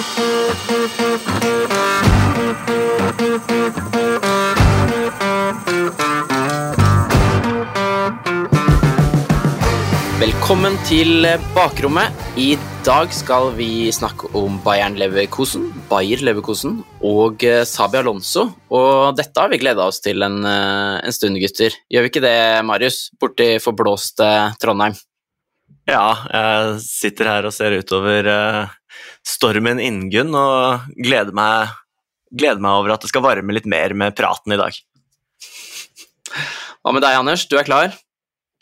Velkommen til bakrommet. I dag skal vi snakke om Bayern Leverkusen, Bayer Leverkusen og eh, Sabi Alonso. Og dette har vi gleda oss til en, eh, en, stund, gutter. Gjør vi ikke det, Marius? Borti forblåste Trondheim. Ja, jeg sitter her og ser utover uh, stormen Ingunn og gleder meg, gleder meg over at det skal varme litt mer med praten i dag. Hva med deg, Anders? Du er klar?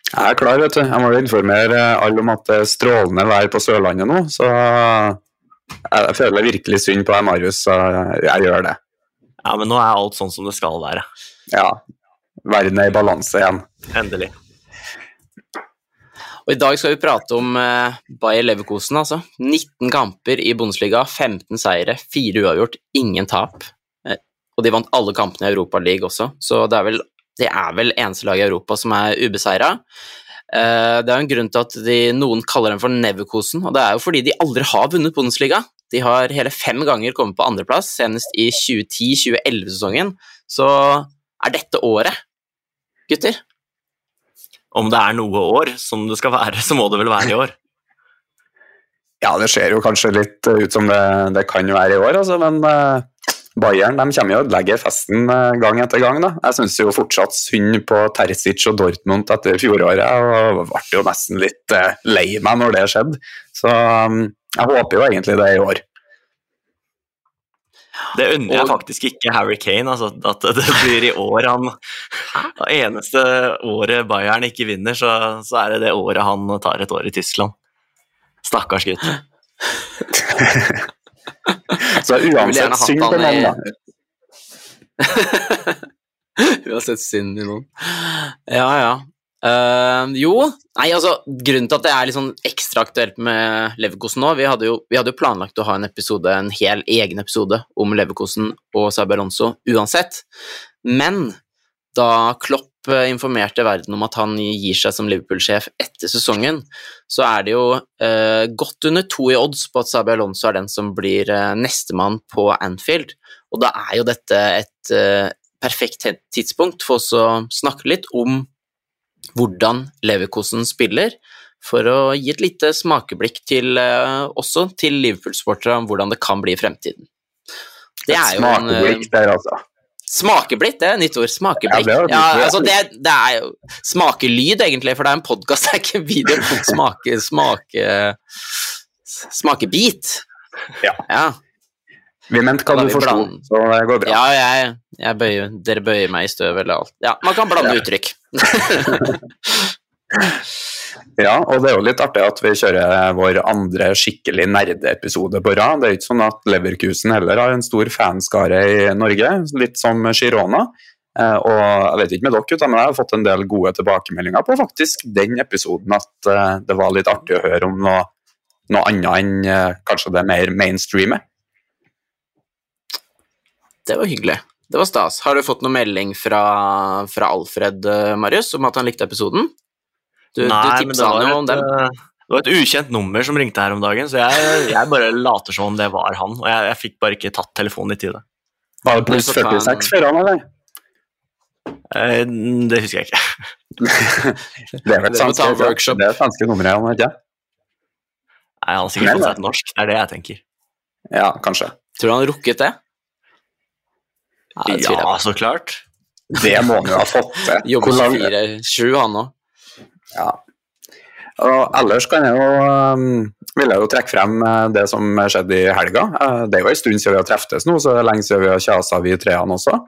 Jeg er klar, vet du. Jeg må informere alle om at det er strålende vær på Sørlandet nå. Så jeg føler virkelig synd på deg, Marius, så jeg gjør det. Ja, men nå er alt sånn som det skal være. Ja. Verden er i balanse igjen. Endelig. Og I dag skal vi prate om eh, Bayer Leverkosen, altså. 19 kamper i Bundesliga, 15 seire, 4 uavgjort, ingen tap. Eh, og de vant alle kampene i Europaligaen også, så det er vel det er vel eneste lag i Europa som er ubeseira. Eh, det er en grunn til at de, noen kaller dem for Neverkosen, og det er jo fordi de aldri har vunnet Bundesliga. De har hele fem ganger kommet på andreplass, senest i 2010-2011-sesongen. Så er dette året, gutter? Om det er noe år som det skal være, så må det vel være i år? Ja, det ser jo kanskje litt ut som det, det kan være i år, altså, men uh, Bayern de kommer jo og ødelegger festen eh, gang etter gang. Da. Jeg syns jo fortsatt synd på Terzic og Dortmund etter fjoråret, og ble jo nesten litt eh, lei meg når det skjedde. Så um, jeg håper jo egentlig det i år. Det unner jeg faktisk ikke Harry Kane, altså, at det blir i år han Det eneste året Bayern ikke vinner, så, så er det det året han tar et år i Tyskland. Stakkars gutt. Så uansett synd på noen, da. uansett synd i noen. Ja, ja. Uh, jo, nei, altså Grunnen til at det er litt sånn ekstra aktuelt med Leverkosen nå Vi hadde jo, vi hadde planlagt å ha en episode, en hel egen episode om Leverkosen og Sabi Alonso uansett, men da Klopp eh, informerte verden om at han gir seg som Liverpool-sjef etter sesongen, så er det jo uh, godt under to i odds på at Sabi Alonso er den som blir uh, nestemann på Anfield, og da er jo dette et perfekt tidspunkt for å snakke litt om hvordan Leverkosen spiller, for å gi et lite smakeblikk til, eh, også til Liverpool-sportere om hvordan det kan bli i fremtiden. Det er jo en Smakeblikk der, altså. Smakeblikk, det er nytt ord. Smakeblikk. Ja, det, ja, altså det, det, er jo smakelyd, egentlig, for det er en podkast, det er ikke en video. Smake, smake Smakebit. Ja. ja. Vi mente hva du forsto, så det går bra. Ja, jeg, jeg bøyer, dere bøyer meg i støv eller alt. Ja, man kan blande uttrykk. Ja, og det er jo litt artig at vi kjører vår andre skikkelig nerdeepisode på rad. Det er ikke sånn at Leverkusen heller har en stor fanskare i Norge, litt som Girona. Eh, og jeg vet ikke med dere, men jeg har fått en del gode tilbakemeldinger på faktisk den episoden at eh, det var litt artig å høre om noe, noe annet enn eh, kanskje det mer mainstreame. Det var hyggelig. Det var stas. Har du fått noen melding fra, fra Alfred, Marius, om at han likte episoden? Du, Nei, du tipsa han jo om dem. Eh, det var et ukjent nummer som ringte her om dagen, så jeg, jeg bare later som om det var han. Og jeg, jeg fikk bare ikke tatt telefonen i tide. Var det pluss 46 for han, eller? Eh, det husker jeg ikke. det er vel et svenske, det er svenske han ikke? Nei, han har sikkert fått seg et norsk, det er det jeg tenker. Ja, kanskje. Tror du han rukket det? Ja, ja så klart. Det må han jo ha fått til. Jobber 24-7, han òg. Ja. Og ellers kan jeg jo, um, vil jeg jo trekke frem uh, det som skjedde i helga. Uh, det er jo en stund siden vi har treftes nå, så det er lenge siden vi har kjasa, vi treene også.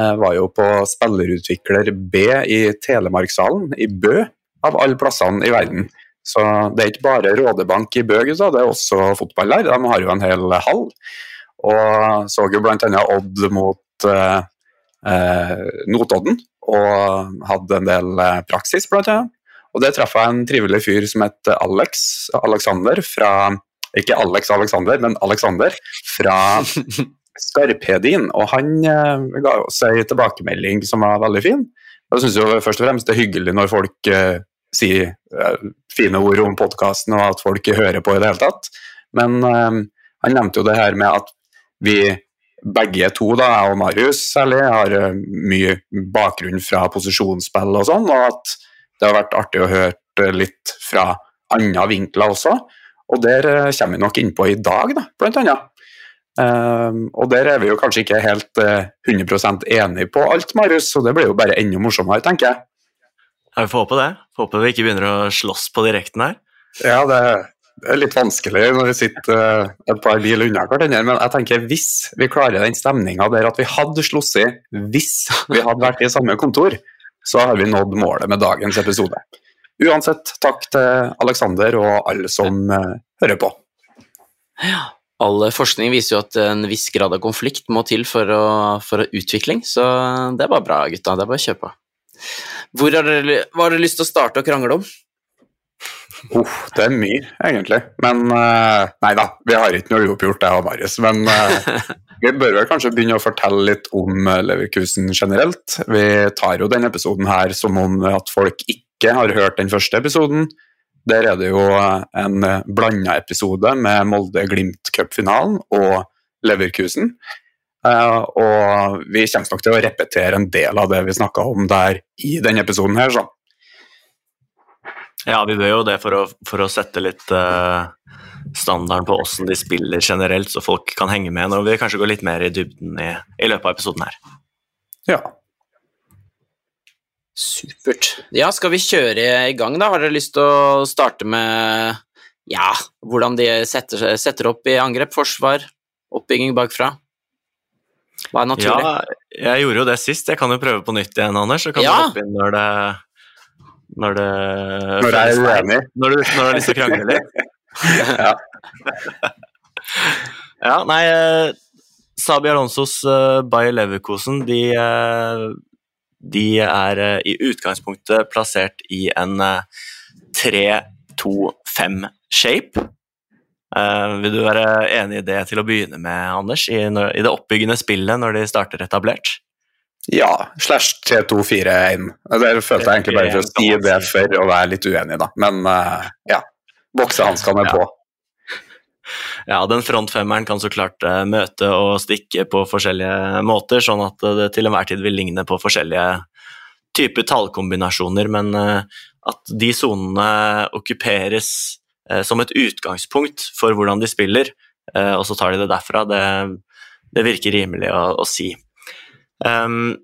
Jeg var jo på spillerutvikler B i Telemarkshallen i Bø, av alle plassene i verden. Så det er ikke bare Rådebank i Bø, gutta, det er også fotball der. De har jo en hel hall. Og så jo bl.a. Odd mot eh, Notodden, og hadde en del praksis, blant annet. Og det traff jeg en trivelig fyr som het Alex Alexander fra Ikke Alex Alexander, men Alexander fra Skarphedin. Og han eh, ga oss ei tilbakemelding som var veldig fin. Jeg syns jo først og fremst det er hyggelig når folk eh, sier eh, fine ord om podkasten og at folk hører på i det hele tatt. Men eh, Han nevnte jo det her med at vi begge to, da, jeg og Marius særlig, har eh, mye bakgrunn fra posisjonsspill og sånn, og at det har vært artig å høre litt fra andre vinkler også. Og der eh, kommer vi nok innpå i dag, da, blant annet. Um, og der er vi jo kanskje ikke helt uh, 100% enige på alt, Marius, så det blir jo bare enda morsommere, tenker jeg. Ja, Vi får håpe det. Får håpe vi ikke begynner å slåss på direkten her. Ja, det, det er litt vanskelig når vi sitter uh, et par bil unna hverandre, men jeg tenker hvis vi klarer den stemninga der at vi hadde slåss i hvis vi hadde vært i samme kontor, så har vi nådd målet med dagens episode. Uansett, takk til Aleksander og alle som uh, hører på. Ja. All forskning viser jo at en viss grad av konflikt må til for, å, for utvikling, så det er bare bra, gutta. Det er bare å kjøre på. Hvor har dere, hva har dere lyst til å starte å krangle om? Uff, det er mye, egentlig. Men uh, Nei da, vi har ikke noe uoppgjort, jeg og Marius. Men uh, vi bør vel kanskje begynne å fortelle litt om Leverkusen generelt. Vi tar jo denne episoden her som om at folk ikke har hørt den første episoden. Der er det jo en blanda episode med Molde-Glimt cupfinalen og Leverkusen. Og vi kommer nok til å repetere en del av det vi snakka om der i denne episoden her, så. Ja, vi bør jo det for å, for å sette litt uh, standarden på åssen de spiller generelt, så folk kan henge med når vi kanskje går litt mer i dybden i, i løpet av episoden her. Ja. Supert. Ja, skal vi kjøre i gang, da? Har dere lyst til å starte med ja, hvordan de setter, setter opp i angrep, forsvar, oppbygging bakfra? Hva er naturlig? Ja, jeg gjorde jo det sist. Jeg kan jo prøve på nytt igjen, Anders. Så kan Ja. du hoppe inn når det Når det Når jeg er uenig. Når du, når du har lyst til å krangle litt. Ja. Ja, nei eh, Sabi Alonsos uh, Bayer Leverkosen, de, eh, de er eh, i utgangspunktet plassert i en eh, 3-2-5-shape. Uh, vil du være enig i det til å begynne med, Anders, i, når, i det oppbyggende spillet når de starter etablert? Ja, slash 3-2-4-1. Det følte jeg egentlig bare for å si det for å være litt uenig, da. Men uh, ja. Boksehanskene Ja. på. Ja, den frontfemmeren kan så klart eh, møte og stikke på forskjellige måter, sånn at eh, det til enhver tid vil ligne på forskjellige typer tallkombinasjoner, men eh, at de sonene okkuperes eh, som et utgangspunkt for hvordan de spiller, eh, og så tar de det derfra, det, det virker rimelig å, å si. Um,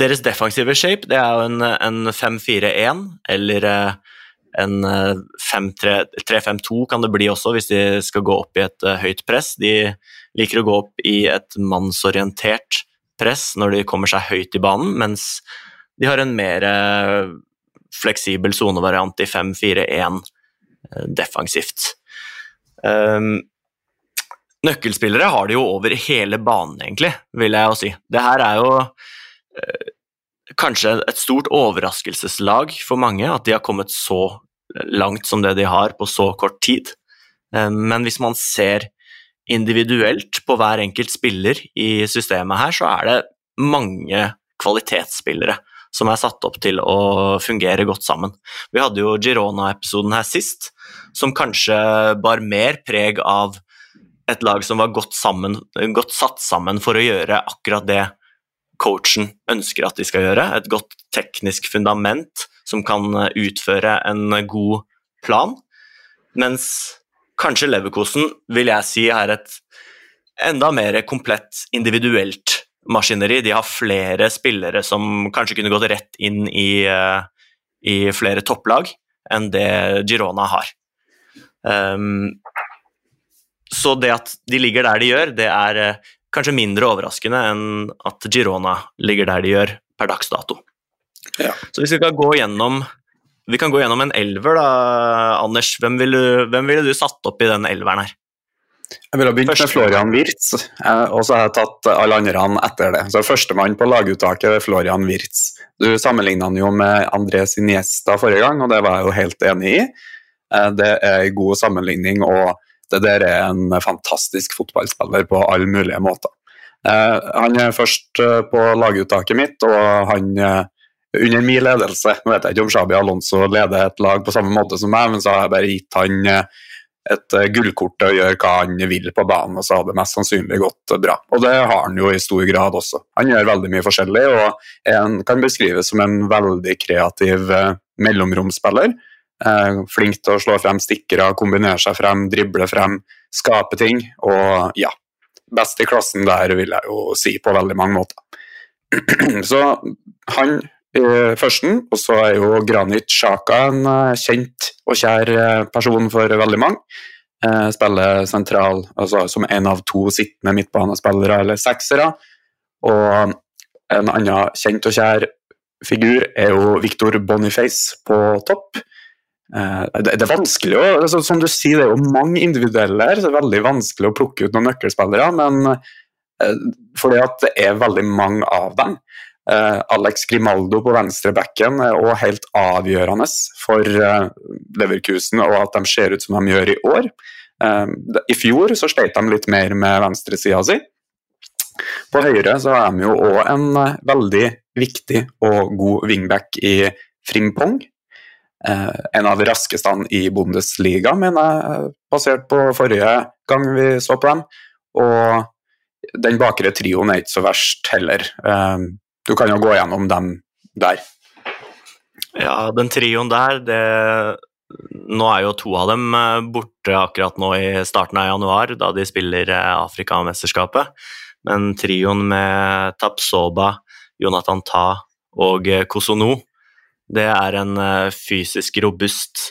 deres defensive shape det er jo en, en 5-4-1, eller eh, en eh, 5-3 3-5-2 kan det bli også, hvis de skal gå opp i et eh, høyt press. De liker å gå opp i et mannsorientert press når de kommer seg høyt i banen, mens de har en mer eh, fleksibel sonevariant i 5-4-1 eh, defensivt. Um, nøkkelspillere har de jo over hele banen, egentlig, vil jeg jo si. Det her er jo eh, kanskje et stort overraskelseslag for mange, at de har kommet så langt som det de har på så kort tid. Eh, Men hvis man ser individuelt på hver enkelt spiller i systemet her, så er det mange kvalitetsspillere som er satt opp til å fungere godt sammen. Vi hadde jo Girona-episoden her sist, som kanskje bar mer preg av et lag som var godt, sammen, godt satt sammen for å gjøre akkurat det coachen ønsker at de skal gjøre. Et godt teknisk fundament som kan utføre en god plan. Mens kanskje Leverkosen vil jeg si er et enda mer komplett individuelt maskineri. De har flere spillere som kanskje kunne gått rett inn i, eh, i flere topplag enn det Girona har. Um, så det at de ligger der de gjør, det er eh, kanskje mindre overraskende enn at Girona ligger der de gjør per dags dato. Ja. Så hvis vi kan gå gjennom vi kan gå gjennom en elver, da, Anders. Hvem ville, du, hvem ville du satt opp i den elveren her? Jeg ville begynt Første. med Florian Wirtz, eh, og så har jeg tatt alle andre etter det. Så Førstemann på laguttaket er Florian Wirtz. Du sammenligna han jo med Andres Iniesta forrige gang, og det var jeg jo helt enig i. Eh, Det er en god sammenligning, og det der er en fantastisk fotballspiller på alle mulige måter. Eh, Han er først eh, på laguttaket mitt, og han eh, under min ledelse Nå vet jeg ikke om Shabi Alonso leder et lag på samme måte som meg, men så har jeg bare gitt han eh, et gullkort til å gjøre hva han vil på banen, og så har det mest sannsynlig gått bra. Og det har han jo i stor grad også. Han gjør veldig mye forskjellig og en, kan beskrives som en veldig kreativ mellomromsspiller. Uh, flink til å slå frem stikkere, kombinere seg frem, drible frem, skape ting. Og ja, best i klassen der, vil jeg jo si, på veldig mange måter. så han eh, førsten. Og så er jo Granit Sjaka en uh, kjent og kjær uh, person for veldig mange. Eh, spiller sentral altså som en av to sittende midtbanespillere eller seksere. Og en annen kjent og kjær figur er jo Victor Boniface på topp. Det, det er vanskelig å altså, Som du sier, det er jo mange individuelle her, så det er veldig vanskelig å plukke ut noen nøkkelspillere. Men fordi at det er veldig mange av dem. Uh, Alex Grimaldo på venstrebacken er òg helt avgjørende for Leverkusen og at de ser ut som de gjør i år. I fjor så sleit de litt mer med venstresida si. På høyre så er de jo òg en veldig viktig og god wingback i Frimpong. En av de raskeste i Bundesliga, mener jeg, basert på forrige gang vi så på dem. Og den bakre trioen er ikke så verst heller. Uh, du kan jo gå gjennom dem der. Ja, den trioen der, det Nå er jo to av dem eh, borte akkurat nå i starten av januar, da de spiller eh, Afrikamesterskapet. Men trioen med Tapsoba, Jonathan Ta og eh, Kosono, det er en fysisk robust,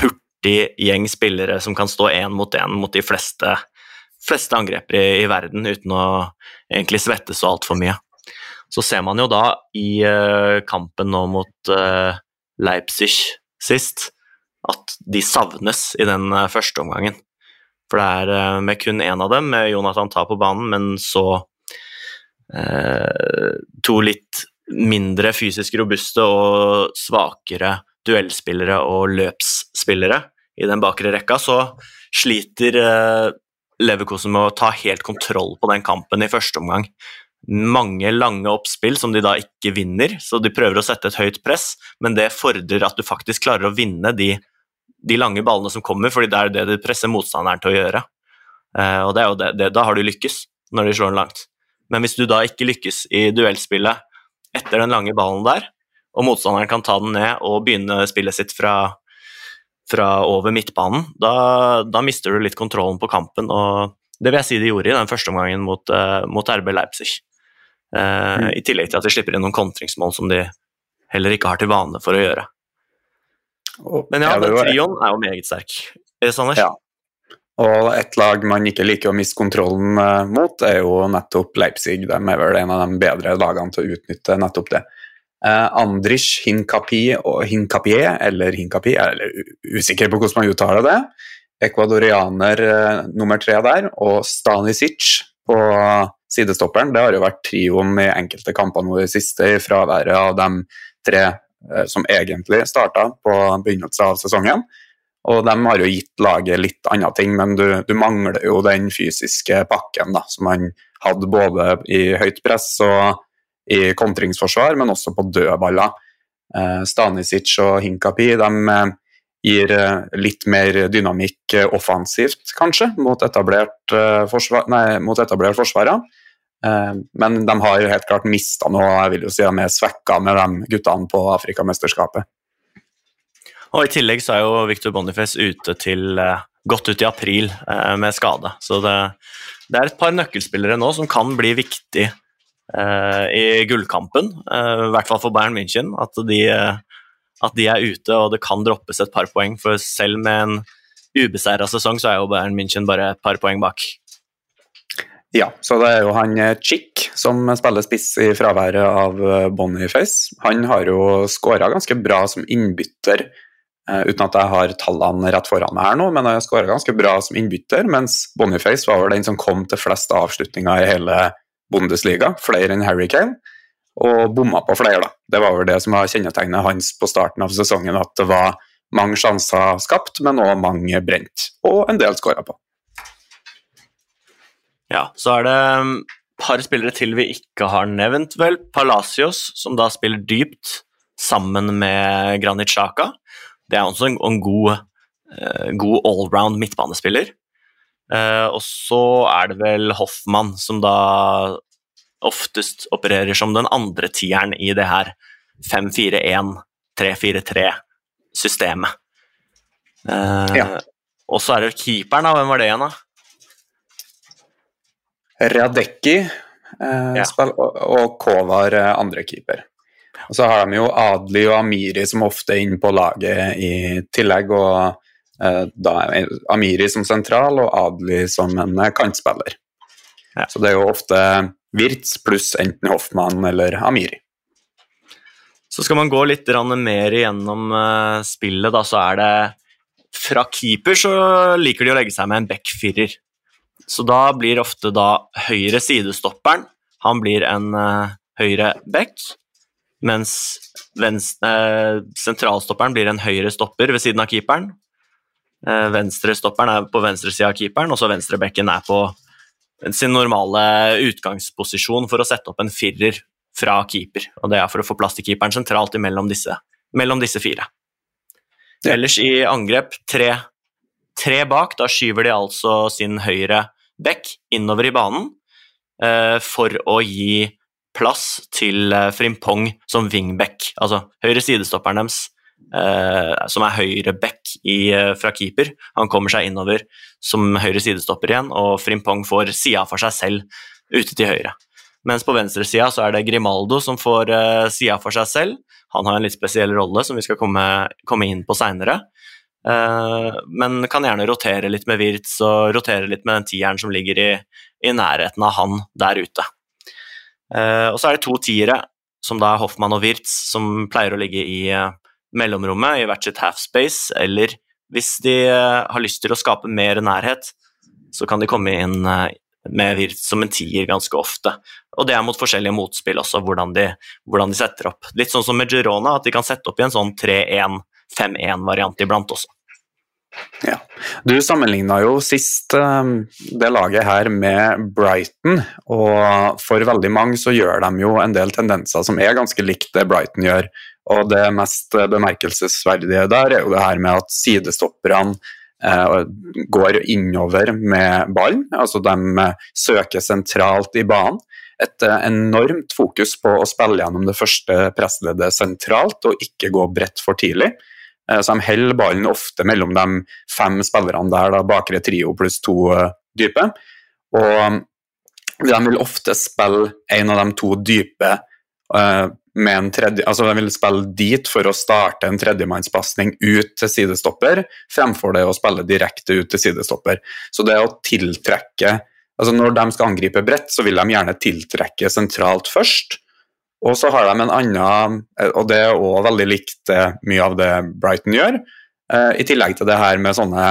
hurtig gjeng spillere som kan stå én mot én mot de fleste, fleste angreper i, i verden uten å egentlig svette så altfor mye. Så ser man jo da i uh, kampen nå mot uh, Leipzig sist at de savnes i den uh, første omgangen. For det er med kun én av dem, med Jonathan Ta på banen, men så to litt mindre fysisk robuste og svakere duellspillere og løpsspillere i den bakre rekka, så sliter Leverkosen med å ta helt kontroll på den kampen i første omgang mange lange oppspill som de da ikke vinner, så de prøver å sette et høyt press, men det fordrer at du faktisk klarer å vinne de, de lange ballene som kommer, fordi det er det du presser motstanderen til å gjøre. Uh, og det er jo det, det, Da har du lykkes, når de slår den langt. Men hvis du da ikke lykkes i duellspillet etter den lange ballen der, og motstanderen kan ta den ned og begynne spillet sitt fra, fra over midtbanen, da, da mister du litt kontrollen på kampen. og det vil jeg si de gjorde i den første omgangen mot, uh, mot RB Leipzig. Uh, mm. I tillegg til at de slipper inn noen kontringsmål som de heller ikke har til vane for å gjøre. Men ja, den trioen er jo meget sterk. Sanders? Ja. Og et lag man ikke liker å miste kontrollen uh, mot, er jo nettopp Leipzig. De er vel en av de bedre lagene til å utnytte nettopp det. Eh, Andrich Hinkapi og Hinkapie, eller Hinkapi, jeg er usikker på hvordan man uttaler det. Ekvadorianer eh, nummer tre der, og Stanisic på sidestopperen. Det har jo vært trioen i enkelte kamper nå i det siste, i fraværet av de tre eh, som egentlig starta på begynnelsen av sesongen. Og de har jo gitt laget litt andre ting, men du, du mangler jo den fysiske pakken da, som man hadde både i høyt press og i kontringsforsvar, men også på dødballer. Eh, Stanisic og Hinkapi de eh, gir eh, litt mer dynamikk offensivt, kanskje, mot etablert, forsvar, nei, mot etablert forsvarer. Men de har helt klart mista noe, jeg vil jo si de er svekka med de guttene på Afrikamesterskapet. Og I tillegg så er jo Victor Boniface ute til eh, godt ut i april eh, med skade. Så det, det, er et par nøkkelspillere nå som kan bli viktig i gullkampen. I hvert fall for Bayern München. At de, at de, er ute og det kan droppes et par poeng. For selv med en ubeseira sesong så er jo Bayern München bare et par poeng bak. Ja, så det er jo han eh, Chick som spiller spiss i fraværet av eh, Boniface. Han har jo skåra ganske bra som innbytter, uten at jeg har tallene rett foran meg her nå, men jeg skåra ganske bra som innbytter, mens Boniface var vel den som kom til flest avslutninger i hele Bundesliga, flere enn Harry Kane, og bomma på flere, da. Det var vel det som var kjennetegnet hans på starten av sesongen, at det var mange sjanser skapt, men òg mange brent, og en del skåra på. Ja, så er det et um, par spillere til vi ikke har nevnt, vel. Palacios, som da spiller dypt sammen med Granit Xhaka. Det er også en, en god eh, god allround midtbanespiller. Eh, og så er det vel Hoffmann som da oftest opererer som den andre tieren i det her 5-4-1-3-4-3-systemet. Eh, Ja. Og så er det keeperen, da. Hvem var det igjen, da? Radecki eh, Ja. og, og Kovar andre keeper. Og så har de jo Adli og Amiri som ofte er inne på laget i tillegg. og eh, da Amiri som sentral og Adli som en eh, kantspiller. Ja. Så det er jo ofte Wirtz pluss enten Hoffmann eller Amiri. Så skal man gå litt mer igjennom eh, spillet, da, så er det Fra keeper så liker de å legge seg med en back-firer. Så da blir ofte da høyre sidestopperen Han blir en eh, høyre back, mens venstre, eh, sentralstopperen blir en høyre stopper ved siden av keeperen. Uh, Venstrestopperen er på venstre side av keeperen, og så venstrebekken er på sin normale utgangsposisjon for å sette opp en firer fra keeper, og det er for å få plass til keeperen sentralt imellom disse, mellom disse fire. Ja. Ellers i angrep tre, tre bak, da skyver de altså sin høyre back innover i banen eh, for å gi plass til eh, Frimpong som wingback, altså høyre sidestopperen deres, eh, som er høyre back i, eh, fra keeper. Han kommer seg innover som høyre sidestopper igjen, og Frimpong får sida for seg selv ute til høyre. Mens på venstresida så er det Grimaldo som får sida for seg selv. Han har en litt spesiell rolle som vi skal komme, komme inn på seinere. men kan gjerne rotere litt med Wirtz og rotere litt med den tieren som ligger i, i nærheten av han der ute. Eh, og så er det to tiere, som da er Hoffmann og Wirtz, som pleier å ligge i eh, mellomrommet, i hvert sitt halfspace, eller hvis de eh, har lyst til å skape mer nærhet, så kan de komme inn med Wirtz som en tier ganske ofte. Og det er mot forskjellige motspill også, hvordan de, hvordan de setter opp. Litt sånn som med Girona, at de kan sette opp i en sånn 3-1-5-1-variant iblant også. Ja. Du sammenligna jo sist eh, det laget her med Brighton, og for veldig mange så gjør de jo en del tendenser som er ganske likt det Brighton gjør. Og det mest bemerkelsesverdige der er jo det her med at sidestopperne eh, går innover med ballen. Altså de eh, søker sentralt i banen. Et eh, enormt fokus på å spille gjennom det første pressleddet sentralt, og ikke gå bredt for tidlig. Eh, Så de holder ballen ofte mellom de fem spillerne der, da, bakre trio pluss to eh, dype. Og de vil ofte spille en av de to dype eh, med en tredje, altså De vil spille dit for å starte en tredjemannspasning ut til sidestopper, fremfor det å spille direkte ut til sidestopper. Så det å tiltrekke altså Når de skal angripe bredt, så vil de gjerne tiltrekke sentralt først. Og så har de en annen, og det er òg veldig likt eh, mye av det Brighton gjør, eh, i tillegg til det her med sånne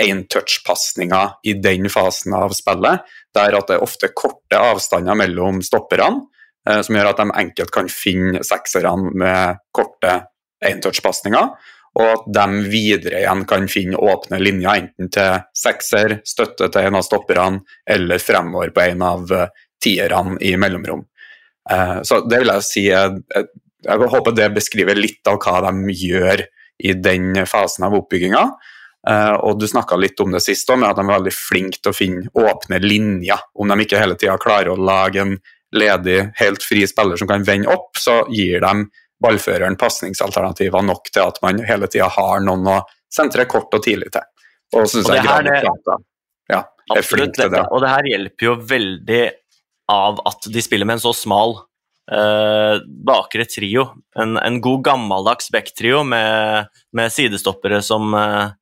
én-touch-pasninger i den fasen av spillet, der at det er ofte korte avstander mellom stopperne, eh, som gjør at de enkelt kan finne sekserne med korte én-touch-pasninger. og at de videre igjen kan finne åpne linjer, enten til sekser, støtte til en av stopperne, eller fremover på en av eh, tierne i mellomrom. Eh, Så det vil jeg si er- Jeg håper det beskriver litt av hva de gjør i den fasen av oppbygginga. Eh, Og du snakka litt om det sist òg, med at de er veldig flinke til å finne åpne linjer. Om de ikke hele tida klarer å lage en ledig, helt fri spiller som kan vende opp, så gir de ballføreren pasningsalternativer nok til at man hele tida har noen å sentre kort og tidlig til. Og Og det her, det- ja, Absolutt, det. og det her hjelper jo veldig av at de spiller med en så smal eh, bakre trio. En, en god gammeldags backtrio med, med sidestoppere som eh,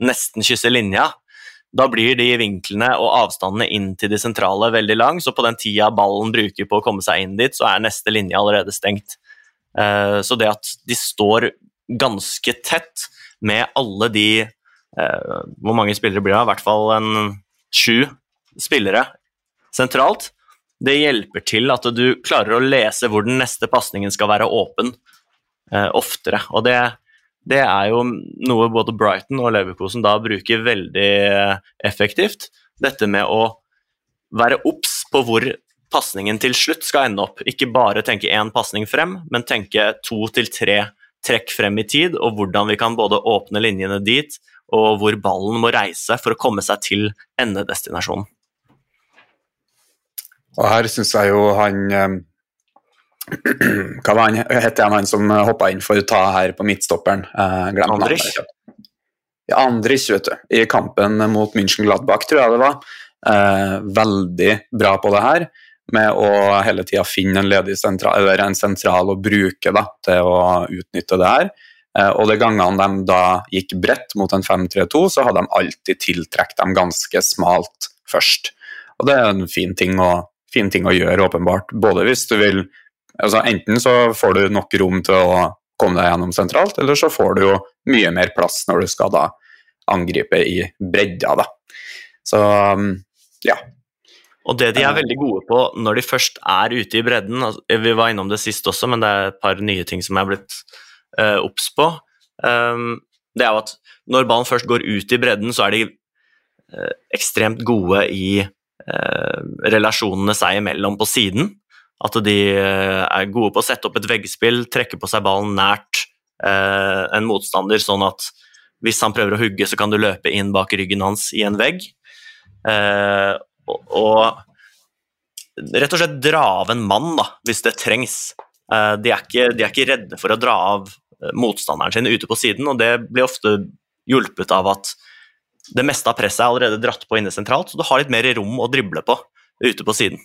nesten kysser linja. Da blir de vinklene og avstandene inn til de sentrale veldig lang, så på den tida ballen bruker på å komme seg inn dit, så er neste linje allerede stengt. Eh, så det at de står ganske tett med alle de eh, Hvor mange spillere blir det? I hvert fall en sju spillere sentralt. Det hjelper til at du klarer å lese hvor den neste pasningen skal være åpen eh, oftere. Og det, det er jo noe både Brighton og Leverkosen da bruker veldig effektivt. Dette med å være obs på hvor pasningen til slutt skal ende opp. Ikke bare tenke én pasning frem, men tenke to til tre trekk frem i tid, og hvordan vi kan både åpne linjene dit og hvor ballen må reise for å komme seg til endedestinasjonen. Og her syns jeg jo han eh, Hva var han het han, han som hoppa inn for å ta her på midtstopperen? Eh. Andrich. Ja, Andrich, vet du. I kampen mot München Gladbach, tror jeg det var. Eh, veldig bra på det her, med å hele tida finne en ledig sentral, eller en sentral å bruke da, til å utnytte det her. Eh, og de gangene de da gikk bredt mot en 5-3-2, så hadde de alltid tiltrukket dem ganske smalt først. Og det er en fin ting å, fin ting å gjøre, åpenbart. Både hvis du vil altså Enten så får du nok rom til å komme deg gjennom sentralt, eller så får du jo mye mer plass når du skal da angripe i bredda, da. Så um, ja. Og det de er veldig gode på når de først er ute i bredden altså, Vi var innom det sist også, men det er et par nye ting som jeg er blitt uh, obs på. Um, det er jo at når ballen først går ut i bredden, så er de uh, ekstremt gode i relasjonene seg imellom på siden. At de er gode på å sette opp et veggspill, trekke på seg ballen nært en motstander, sånn at hvis han prøver å hugge, så kan du løpe inn bak ryggen hans i en vegg. Eh, og, rett og slett dra av en mann da, hvis det trengs. Eh, de, er ikke, de, er ikke, redde for å dra av eh, motstanderen sin ute på siden, og det blir ofte hjulpet av at det meste av presset er allerede dratt på inne sentralt, så du har litt mer rom å drible på ute på siden.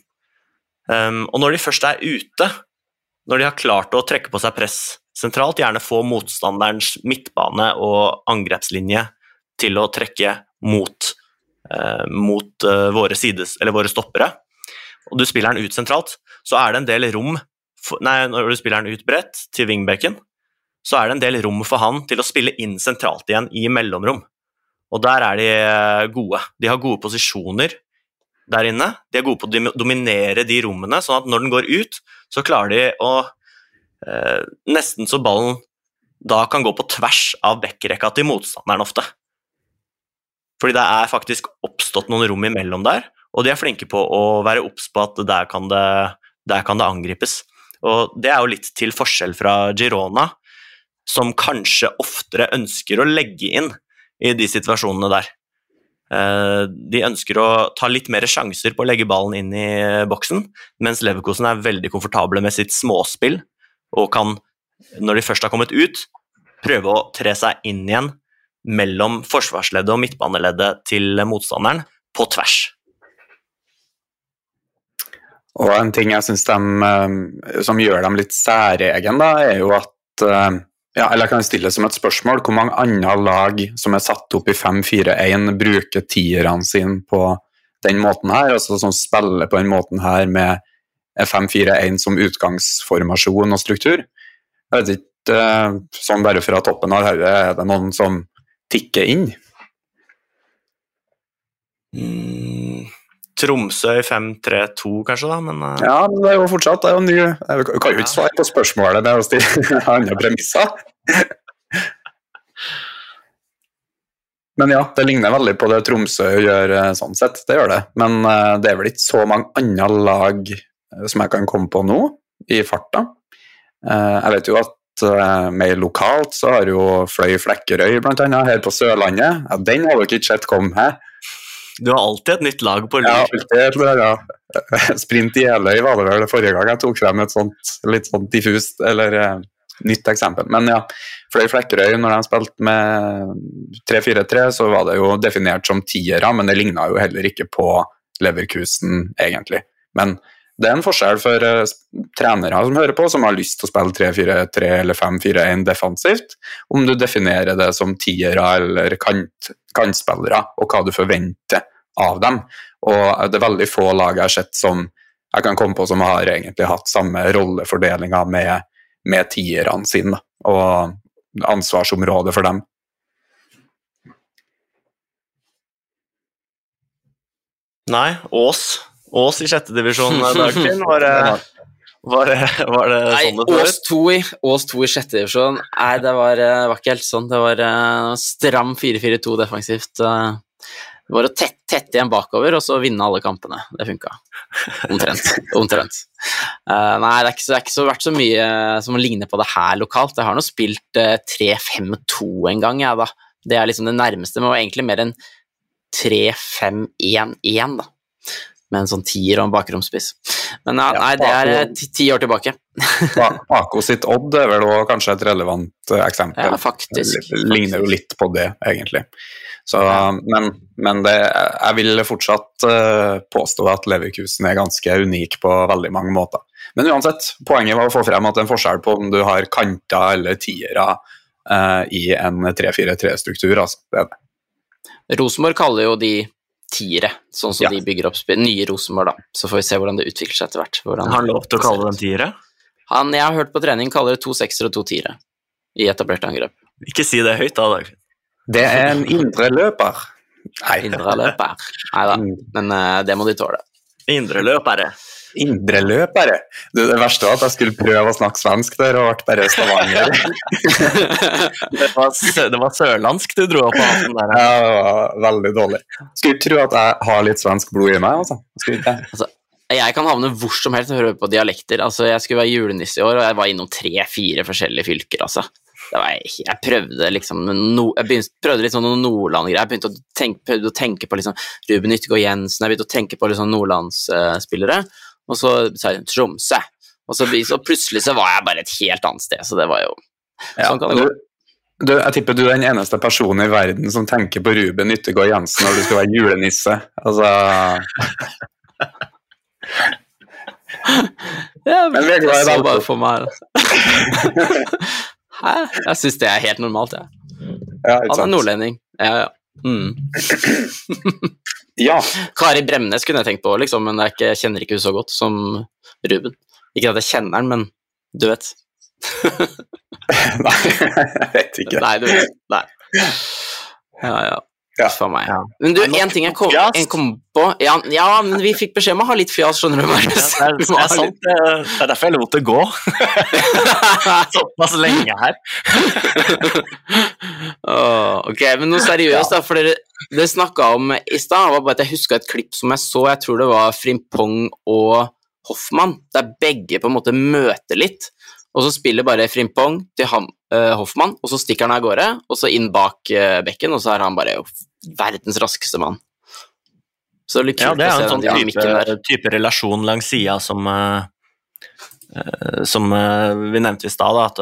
Um, og når de først er ute, når de har klart å trekke på seg press sentralt, gjerne få motstanderens midtbane og angrepslinje til å trekke mot uh, mot uh, våre, sides, våre, stoppere, og du spiller den ut sentralt, så er det en del rom for, Nei, når du spiller den ut bredt til wingbacken, så er det en del rom for han til å spille inn sentralt igjen i mellomrom. Og der er de eh, gode. De har gode posisjoner der inne. De er gode på å dominere de rommene, sånn at når den går ut, så klarer de å eh, Nesten så ballen da kan gå på tvers av backrekka til motstanderen ofte. Fordi det er faktisk oppstått noen rom imellom der, og de er flinke på å være obs på at der kan, det, der kan det angripes. Og det er jo litt til forskjell fra Girona, som kanskje oftere ønsker å legge inn i de situasjonene der. Eh, de ønsker å ta litt mer sjanser på å legge ballen inn i boksen, mens Leverkosen er veldig komfortable med sitt småspill og kan, når de først har kommet ut, prøve å tre seg inn igjen mellom forsvarsleddet og midtbaneleddet til motstanderen på tvers. Og en ting jeg syns de, som gjør dem litt særegen, da, er jo at eh, ja, eller jeg kan stille som et spørsmål hvor mange andre lag som er satt opp i 5-4-1, bruker tierne sine på den måten her, altså som spiller på den måten her med 5-4-1 som utgangsformasjon og struktur. Jeg vet ikke, eh, sånn bare fra toppen av hodet, er det noen som tikker inn? Mm, Tromsø i 5-3-2, kanskje, da, men uh... Ja, men det er jo fortsatt det er jo ny Jeg kan jo ikke svare på spørsmålet med å stille andre premisser. men ja, det ligner veldig på det Tromsø gjør eh, sånn sett, det gjør det. Men uh, det er vel ikke så mange andre lag som jeg kan komme på nå, i farta. Uh, jeg vet jo at mer lokalt, så har jo Fløy Flekkerøy blant annet, her på Sørlandet. Ja, den har dere ikke sett komme her. Du har alltid et nytt lag på lur. Ja, alltid et ja. Sprint i Eløy var det vel forrige gang jeg tok frem et sånt litt sånn diffust eller uh, nytt eksempel. Men ja, Fløy Flekkerøy, når de spilte med 3-4-3, så var det jo definert som tiere, men det ligna jo heller ikke på Leverkusen, egentlig. Men det er en forskjell for uh, trenere som hører på, som har lyst til å spille 3-4-3 eller 5-4-1 defensivt, om du definerer det som tiere eller kant, kantspillere, og hva du forventer av dem. Og det er veldig få lag jeg har sett som jeg kan komme på som har egentlig hatt samme rollefordelinga med, med tierne sine, og ansvarsområdet for dem. Nei, Ås Ås i sjette divisjon, Dagfinn. Var det, var det, var det Nei, sånn det så Ås 2 i, Ås 2 i sjette divisjon. Nei, det var, eh, var, ikke helt sånn. Det var uh, stram 4-4-2 defensivt. Uh, det var å tette, tette igjen bakover og så vinne alle kampene. Det funka. Omtrent. Omtrent. Uh, nei, det er ikke, så, det er ikke så, vært så mye som ligner på det her lokalt. Jeg har nå spilt 3-5-2 en gang, jeg, da. Det er liksom det nærmeste, men det var egentlig mer enn 3-5-1-1, da. Med en sånn tier og en bakromspiss. Men ja, nei, det er eh, ti, ti år tilbake. Pa- Paco sitt Odd er vel også kanskje et relevant eh, eksempel. Ja, faktisk. Det ligner jo litt på det, egentlig. Så, men men det, jeg vil fortsatt eh, påstå at Leverkusen er ganske unik på veldig mange måter. Men uansett, poenget var å få frem at det er en forskjell på om du har kanter eller tiere i en 3-4-3-struktur. Altså. Det er det. Rosenborg kaller jo de tiere, sånn som Ja. de bygger opp. Nye Rosenborg, da. Så får vi se hvordan det utvikler seg etter hvert. Har han lov til å kalle dem tiere? Han jeg har hørt på trening, kaller det to seksere og to tiere i etablerte angrep. Ikke si det høyt, da, Dagfinn. Det er en indreløper. Nei, Indre løper. Nei da, men uh, det må de tåle. Indreløpere. Indreløpere. Det, det verste var at jeg skulle prøve å snakke svensk der, og ble bare Stavanger. Det var, det var sørlandsk du dro opp av hatten der. Ja, det var veldig dårlig. Skulle tro at jeg har litt svensk blod i meg, altså. Skulle ikke det. Jeg kan havne hvor som helst og høre på dialekter. Altså, jeg skulle være julenisse i år, og jeg var innom tre-fire forskjellige fylker, altså. Det var, jeg prøvde liksom no, Jeg begynte, prøvde litt sånn noen Nordland-greier. Jeg begynte å tenke, prøvde å tenke på liksom Ruben Yttergård Jensen, jeg begynte å tenke på liksom nordlandsspillere, og så sa hun Tromsø. Og så, så plutselig så var jeg bare et helt annet sted, så det var jo Ja, Sånn kan det gå. du, jeg tipper du er den eneste personen i verden som tenker på Ruben Yttergård Jensen når du skal være julenisse. Altså, jeg så deg. bare for meg Hæ? Jeg syns det er helt normalt, jeg. ja, Han er nordlending. Ja, ja. Mm. Ja, Kari Bremnes kunne jeg tenkt på, liksom, men jeg, ikke, jeg kjenner ikke hun så godt som Ruben. Ikke at jeg kjenner han, men du vet. nei, jeg vet ikke. Nei, du vet. Nei. Ja, ja. Ja. For meg. Ja. Men du, én en ting jeg kom, jeg kom på ja, ja, men vi fikk beskjed om å ha litt fjas, skjønner du, Ja, Marius. det, er, det er sant. Det er er derfor jeg lot det gå såpass lenge her. oh, ok, men noe seriøst, da. For dere, dere snakka om i stad, var bare at jeg huska et klipp som jeg så, jeg tror det var Frimpong og Hoffmann, der begge på en måte møter litt. Og så spiller bare Frimpong til han, uh, Hoffmann, og så stikker han av gårde, og så inn bak uh, bekken, og så er han bare verdens raskeste mann. Så litt Ja, det er en sånn type, type relasjon langs sida som eh, eh, Som eh, vi nevnte i stad, at,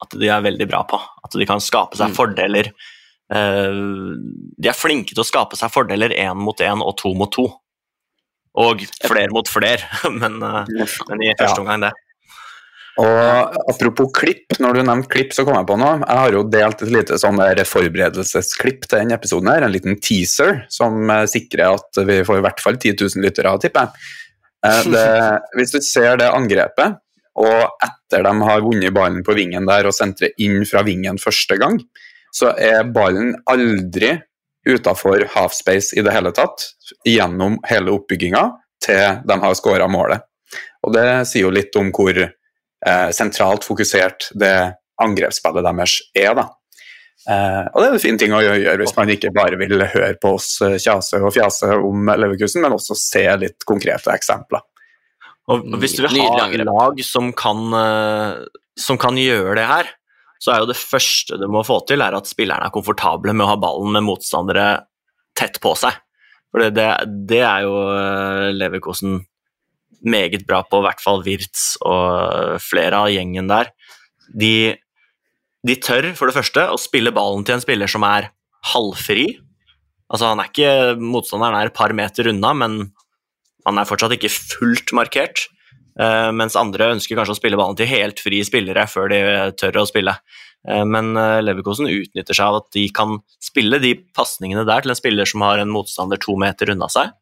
at de er veldig bra på. At de kan skape seg Mm. fordeler. De er flinke til å skape seg fordeler én mot én og to mot to. Og flere mot flere, men, men i første omgang det. Og apropos klipp, når du nevnte klipp, så kom jeg på noe. Jeg har jo delt et lite sånn forberedelsesklipp til denne episoden, her, en liten teaser som eh, sikrer at vi får i hvert fall 10 000 lyttere, tipper jeg. Eh, hvis du ser det angrepet, og etter de har vunnet ballen på vingen der og sendt det inn fra vingen første gang, så er ballen aldri utafor halfspace i det hele tatt, gjennom hele oppbygginga til de har skåra målet. Og det sier jo litt om hvor eh, sentralt fokusert det angrepsspillet deres er. da. Eh, og det er en fin ting å gjøre hvis man ikke bare vil høre på oss eh, kjase og fjase om Leverkusen, men også se litt konkrete eksempler. Og hvis du vil ha lag som kan, eh, som kan gjøre det her, så er jo det første du må få til, er at spillerne er komfortable med å ha ballen med motstandere tett på seg. For det, det, det er jo Leverkusen Leverkosen meget bra på, i hvert fall Wirtz og flere av gjengen der. De, de tør for det første å spille ballen til en spiller som er halvfri. Altså han er ikke, Motstanderen er et par meter unna, men han er fortsatt ikke fullt markert. Uh, mens andre ønsker kanskje å spille ballen til helt fri spillere før de tør å spille. Uh, men uh, Leverkosen utnytter seg av at de kan spille de pasningene der til en spiller som har en motstander to meter unna seg.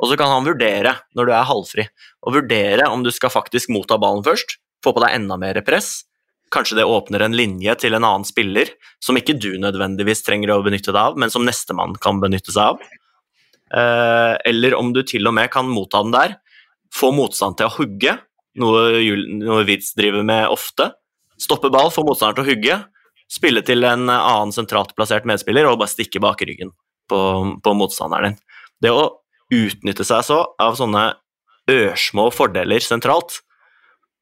Og så kan han vurdere, når du er halvfri, og vurdere om du skal faktisk motta ballen først, få på deg enda mer press. Kanskje det åpner en linje til en annen spiller som ikke du nødvendigvis trenger å benytte deg av, men som nestemann kan benytte seg av. Eh, eller om du til og med kan motta den der, få motstand til å hugge, noe, noe Witz driver med ofte. Stoppe ball, få motstanderen til å hugge, spille til en annen sentralt plassert medspiller og bare stikke bak ryggen på, på motstanderen din. Det å utnytte seg så av sånne ørsmå fordeler sentralt,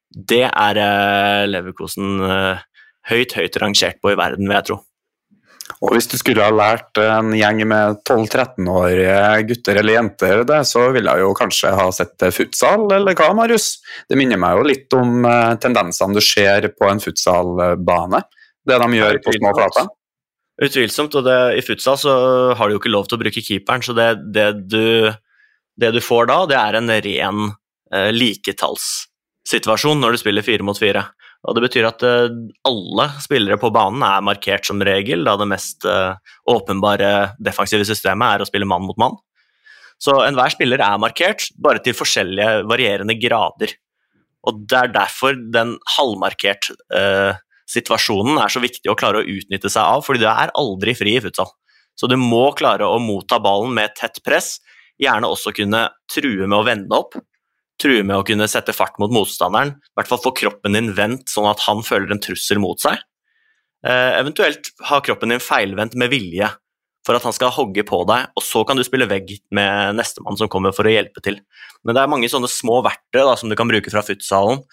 det er eh, Leverkosen eh, høyt, høyt rangert på i verden, vil jeg tro. Og hvis du skulle ha lært en gjeng med 12-13-årige gutter eller jenter det, så ville jeg jo kanskje ha sett futsal, eller hva, Marius? Det minner meg jo litt om uh, tendensene du ser på en futsalbane. Det de gjør på små flater. Utvilsomt, og det, i futsal så har du jo ikke lov til å bruke keeperen, så det, det, du, det du, får da, det er en ren eh, liketallssituasjon når du spiller fire mot fire. Og Det betyr at eh, alle spillere på banen er markert som regel, da det mest eh, åpenbare defensive systemet er å spille mann mot mann. Så enhver spiller er markert, bare til forskjellige varierende grader. Og Det er derfor den halvmarkert uh, situasjonen er så viktig å klare å utnytte seg av, fordi du er aldri fri i futsal. Så du må klare å motta ballen med tett press, gjerne også kunne true med å vende opp, true med å kunne sette fart mot motstanderen, i hvert fall få kroppen din vendt sånn at han føler en trussel mot seg. Eh, eventuelt ha kroppen din feilvendt med vilje for at han skal hogge på deg, og så kan du spille vegg med nestemann som kommer for å hjelpe til. Men det er mange sånne små verktøy da, som du kan bruke fra futsalen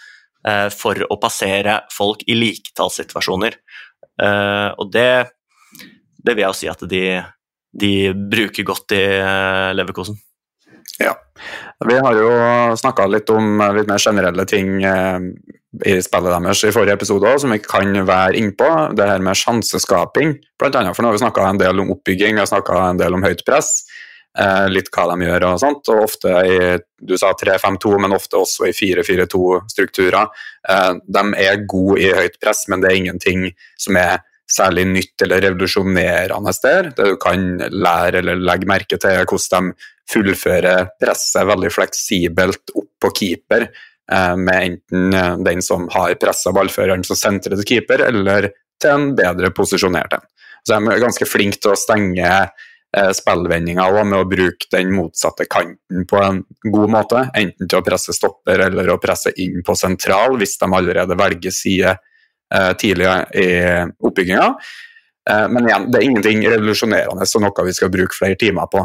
for å passere folk i liketallssituasjoner. Eh, og det, det, vil jeg jo si at de, de bruker godt i eh, Leverkosen. Ja. Vi har jo snakka litt om litt mer generelle ting eh, i spillet deres i forrige episode som vi kan være innpå. Det her med sjanseskaping, annet. For nå har vi snakka en del om oppbygging, vi har snakka en del om høyt press. Eh, litt hva de gjør og sånt. Og ofte i du sa 3-5-2, men ofte også i 4-4-2-strukturer. Eh, de er gode i høyt press, men det er ingenting som er særlig nytt eller revolusjonerende der. Det du kan lære eller legge merke til, er hvordan de fullfører presset veldig fleksibelt opp på keeper, eh, med enten den som har pressa ballføreren som sentrer til keeper, eller til en bedre posisjonert en. Så de er ganske flinke til å stenge eh, spillvendinga med å bruke den motsatte kanten på en god måte. Enten til å presse stopper eller å presse inn på sentral, hvis de allerede velger side tidlig i oppbygginga. Men igjen, det er ingenting revolusjonerende og noe vi skal bruke flere timer på.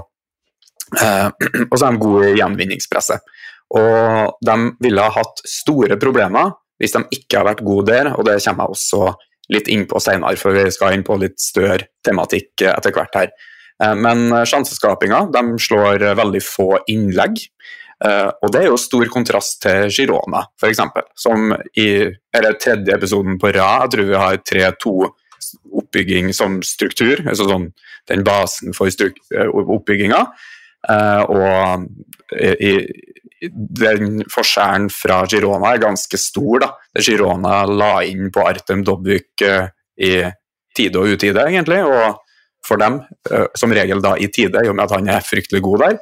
Eh, og så er de gode i gjenvinningspresset. Og de ville ha hatt store problemer hvis de ikke har vært gode der, og det kommer jeg også litt inn på senere, for vi skal inn på litt større tematikk etter hvert her. Eh, men sjanseskapinga, de slår veldig få innlegg. Eh, og det er jo stor kontrast til Girona, f.eks., som i eller tredje episoden på rad, jeg tror vi har 3-2 oppbygging som struktur, altså sånn den basen for oppbygginga. Og i, den forskjellen fra Girona er ganske stor. da. Girona la inn på Artem Dobbyk uh, i tide og utide, egentlig. Og for dem, uh, som regel da i tide, i og med at han er fryktelig god der.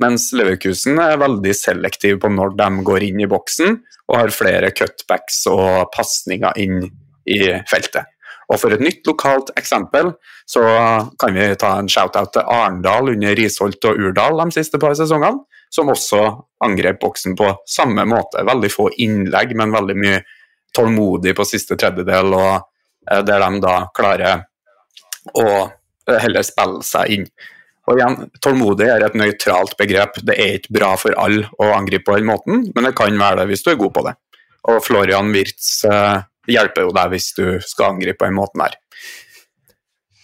Mens Leverkusen er veldig selektiv på når de går inn i boksen, og har flere cutbacks og pasninger inn i feltet. Og for et nytt lokalt eksempel så kan vi ta en shout-out til Arendal under Risholt og Urdal de siste par sesongene, som også angrep boksen på samme måte. Veldig få innlegg, men veldig mye tålmodig på siste tredjedel, og eh, der de da klarer å eh, heller spille seg inn. Og igjen, Tålmodig er et nøytralt begrep. Det er ikke bra for alle å angripe på den måten, men det kan være det hvis du er god på det. Og Florian Wirtz eh, hjelper jo deg hvis du skal angripe på den måten her.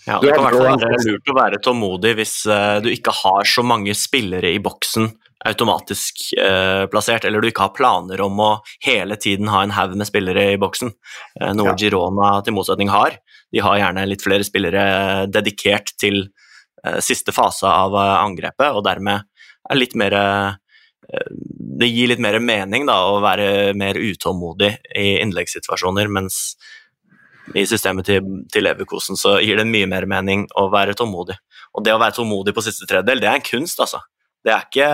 Ja, Det kan i hvert fall være lurt å være tålmodig hvis uh, du ikke har så mange spillere i boksen automatisk eh, plassert, eller du ikke har planer om å hele tiden ha en haug med spillere i boksen, noe ja. Girona til motsetning har. De har gjerne litt flere spillere dedikert til siste fase av angrepet, og dermed er litt mer det gir litt mer mening da, å være mer utålmodig i innleggssituasjoner, mens i systemet til, til Leverkosen så gir det mye mer mening å være tålmodig. Og det å være tålmodig på siste tredjedel, det er en kunst, altså. Det er ikke,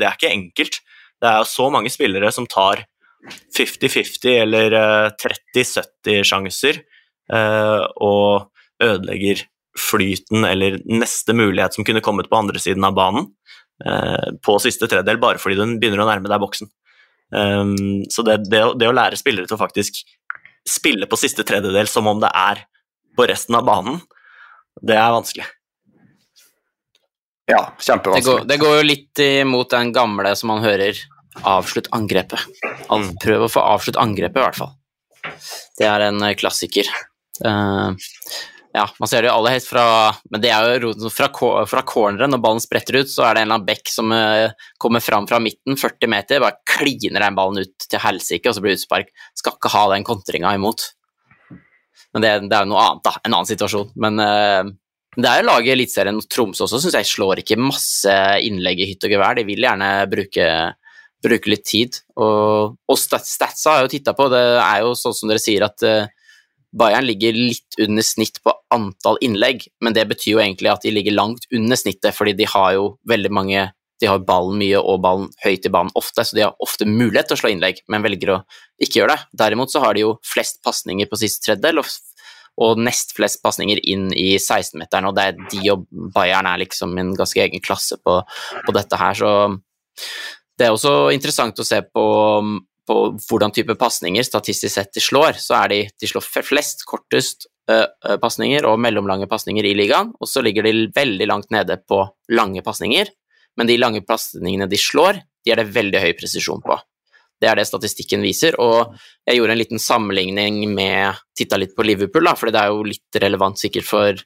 det er ikke enkelt. Det er så mange spillere som tar 50-50 eller 30-70 eh, sjanser uh, og ødelegger flyten eller neste mulighet som kunne kommet på andre siden av banen. Eh, på siste tredjedel bare fordi du begynner å nærme deg boksen. Um, så det, det, det, å lære spillere til å faktisk spille på siste tredjedel som om det er på resten av banen, det er vanskelig. Ja, kjempevanskelig. Det går, det går jo litt imot den gamle som man hører, avslutt angrepet. Mm. Prøv å få avslutt angrepet, i hvert fall. Det er en klassiker. Uh, ja, man ser det jo aller helst fra Men det er jo fra, fra corneren, når ballen spretter ut, så er det en eller annen bekk som uh, kommer fram fra midten, 40 meter, bare kliner den ballen ut til helsike, og så blir det utspark. Skal ikke ha den kontringa imot. Men det, det er jo noe annet, da. En annen situasjon. Men uh, det er jo laget Eliteserien Tromsø også, syns jeg slår ikke masse innlegg i hytt og gevær. De vil gjerne bruke, bruke litt tid. Og, og statsa har jeg jo titta på, det er jo sånn som dere sier at uh, Bayern ligger litt under snitt på antall innlegg, men det betyr jo egentlig at de ligger langt under snittet, fordi de har jo veldig mange De har ballen mye og ballen høyt i banen ofte, så de har ofte mulighet til å slå innlegg, men velger å ikke gjøre det. Derimot så har de jo flest pasninger på siste tredjedel, og, og nest flest pasninger inn i 16-meteren, og det er de og Bayern er liksom en ganske egen klasse på, på dette her, så det er også interessant å se på på hvordan type pasninger statistisk sett de slår, så er de de slår flest kortest uh, pasninger og mellomlange pasninger i ligaen, og så ligger de veldig langt nede på lange pasninger, men de lange pasningene de slår, de er det veldig høy presisjon på. Det er det statistikken viser, og jeg gjorde en liten sammenligning med Titta litt på Liverpool, da, for det er jo litt relevant sikkert for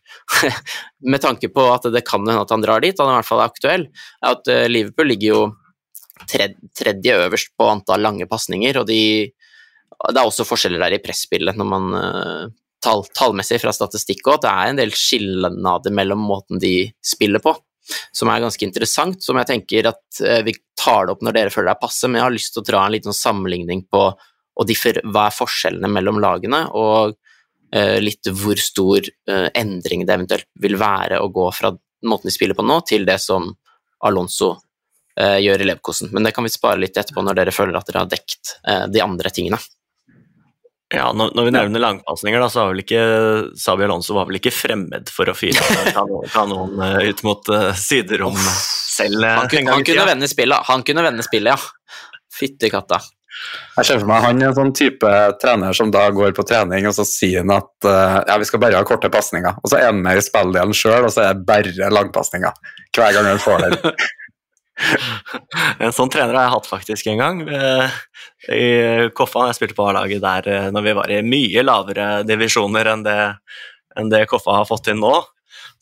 Med tanke på at det kan hende at han drar dit, han er i hvert fall aktuell, at Liverpool ligger jo tredje øverst på antall lange pasninger, og de, det er også forskjeller der i presspillet når man uh, tall, tallmessig fra statistikk òg, det er en del skillenader mellom måten de spiller på, som er ganske interessant, som jeg tenker at uh, vi tar det opp når dere føler det er passe, men jeg har lyst til å dra en liten sammenligning på differ, hva er forskjellene mellom lagene, og uh, litt hvor stor endring det eventuelt vil være å gå fra måten de spiller på nå, til det som Alonso gjør i Leverkosen. Men det kan vi spare litt etterpå når dere føler at dere har dekt uh, de andre tingene. Ja, når, når vi nevner langpasninger, da, så var vel ikke Sabi Alonso var vel ikke fremmed for å fyre kanon, kanon uh, ut mot siderom selv. Han, kunne, han kunne vende spillet, han kunne vende spillet, ja. Fytti katta. Jeg ser for meg han er en sånn type trener som da går på trening, og så sier han at uh, ja, vi skal bare ha korte pasninger. Og så er han med i spilldelen sjøl, og så er det bare langpasninger hver gang han får den. en sånn trener har jeg hatt faktisk en gang. Eh, I Koffa, jeg spilte på A-laget der eh, når vi var i mye lavere divisjoner enn det, enn det Koffa har fått til nå.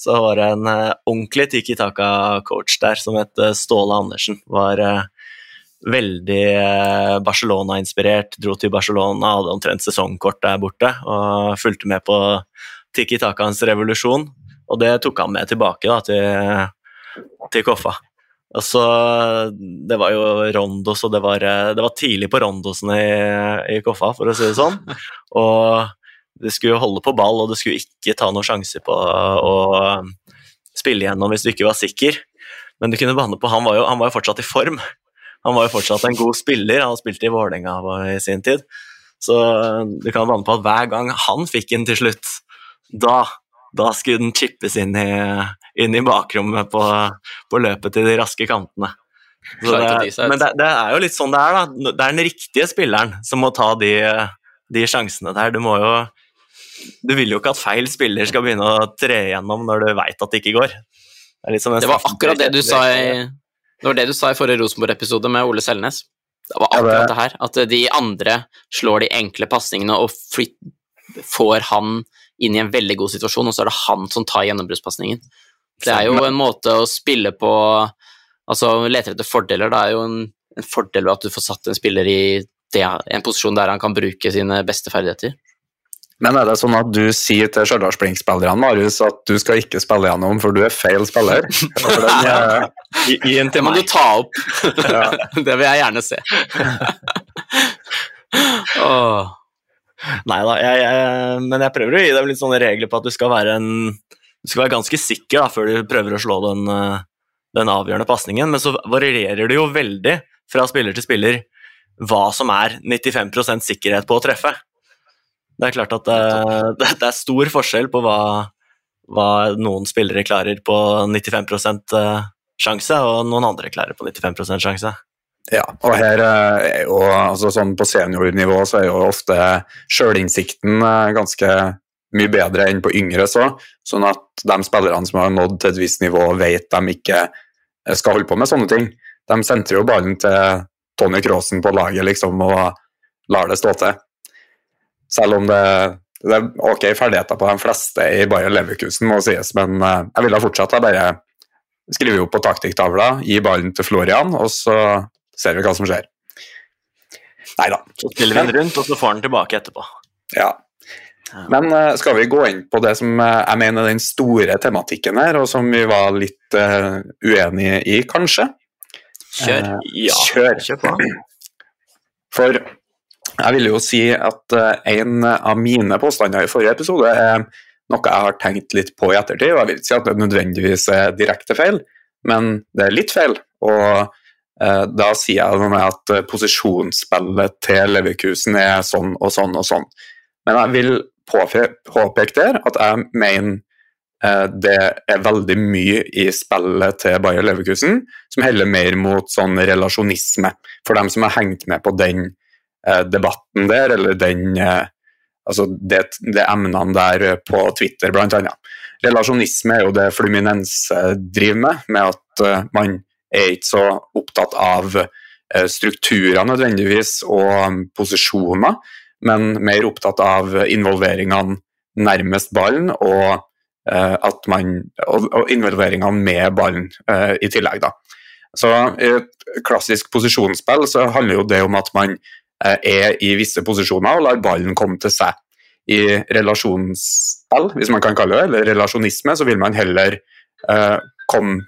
Så var det en uh, ordentlig Tiki Taka-coach der som het Ståle Andersen. Var veldig Barcelona-inspirert, dro til Barcelona, hadde omtrent sesongkort der borte og fulgte med på Tiki Takaens revolusjon. Og det tok han med tilbake da, til, til Koffa. Altså, det var jo rondos, og det var, det var tidlig på rondosene i, i, Koffa, for å si det sånn. Og du skulle holde på ball, og du skulle ikke ta noen sjanse på å spille gjennom hvis du ikke var sikker. Men du kunne banne på, han var, jo, han var jo fortsatt i form. Han var jo fortsatt en god spiller, han spilte i Vålerenga i sin tid. Så du kan banne på at hver gang han fikk den til slutt, da da skulle den chippes inn i, inn i bakrommet på, på, løpet til de raske kantene. Det, men det, det, er jo litt sånn det er, da. Det er den riktige spilleren som må ta de, de sjansene der. Du må jo Du vil jo ikke at feil spiller skal begynne å tre igjennom når du veit at det ikke går. Det, det var akkurat det du sa i det var det du sa i forrige Rosenborg-episode med Ole Selnes. Det var akkurat det her, at de andre slår de enkle pasningene og får han inn i en veldig god situasjon, og så er det han som tar gjennombruddspasningen. Det er jo en måte å spille på Altså, leter etter fordeler. Det er jo en, en fordel ved at du får satt en spiller i det, en posisjon der han kan bruke sine beste ferdigheter. Men er det sånn at du sier til Stjørdals Blink-spillerne Marius, at du skal ikke spille gjennom, for du er feil spiller? Den, ja. I, i det må du ta opp. det vil jeg gjerne se. oh. Nei da, jeg, jeg, men jeg prøver å gi dem litt sånne regler på at du skal være, en, du skal være ganske sikker da, før du prøver å slå den, eh, den avgjørende pasningen. Men så varierer det jo veldig fra spiller til spiller hva som er 95% sikkerhet på å treffe. Det er klart at eh, det, det er stor forskjell på hva, hva, noen spillere klarer på 95 eh, sjanse, og noen andre klarer på 95% sjanse. Ja, og her er jo, altså sånn på seniornivå så er jo ofte sjølinnsikten ganske mye bedre enn på yngre, så, sånn at de spillerne som har nådd til et visst nivå, vet de ikke eh, skal holde på med sånne ting. De sentrer jo ballen til Tony Craasen på laget liksom, og lar det stå til. Selv om det det er ok ferdigheter på de fleste i Bayer Leverkusen, må sies, men eh, jeg ville fortsatt jeg bare skriver opp på taktikktavla, gi ballen til Florian, og så ser vi hva som skjer. Nei da. Så spiller vi den rundt, og så får han tilbake etterpå. Ja. Men uh, skal vi gå inn på det som jeg mener er den store tematikken her, og som vi var litt uh, uenige i, kanskje? Kjør. Ja, Kjør. kjør på. For jeg vil jo si at en av mine påstander i forrige episode er noe jeg har tenkt litt på i ettertid, og jeg vil ikke si at det nødvendigvis er direkte feil, men det er litt feil. Og da sier jeg noe med at posisjonsspillet til Leverkusen er sånn og sånn og sånn. Men jeg vil påpeke der at jeg mener eh, det er veldig mye i spillet til Bayer Leverkusen som heller mer mot sånn relasjonisme. For dem som har hengt med på den eh, debatten der, eller den eh, altså det, det emnene der på Twitter, blant annet. Relasjonisme er jo det Fluminense driver med, med at man er ikke så opptatt av strukturer nødvendigvis og posisjoner, men mer opptatt av involveringene nærmest ballen og, uh, at man, og, og involveringene med ballen uh, i tillegg. Da. Så I et klassisk posisjonsspill så handler jo det om at man uh, er i visse posisjoner og lar ballen komme til seg. I relasjonsspill, hvis man kan kalle det eller relasjonisme, så vil man heller komme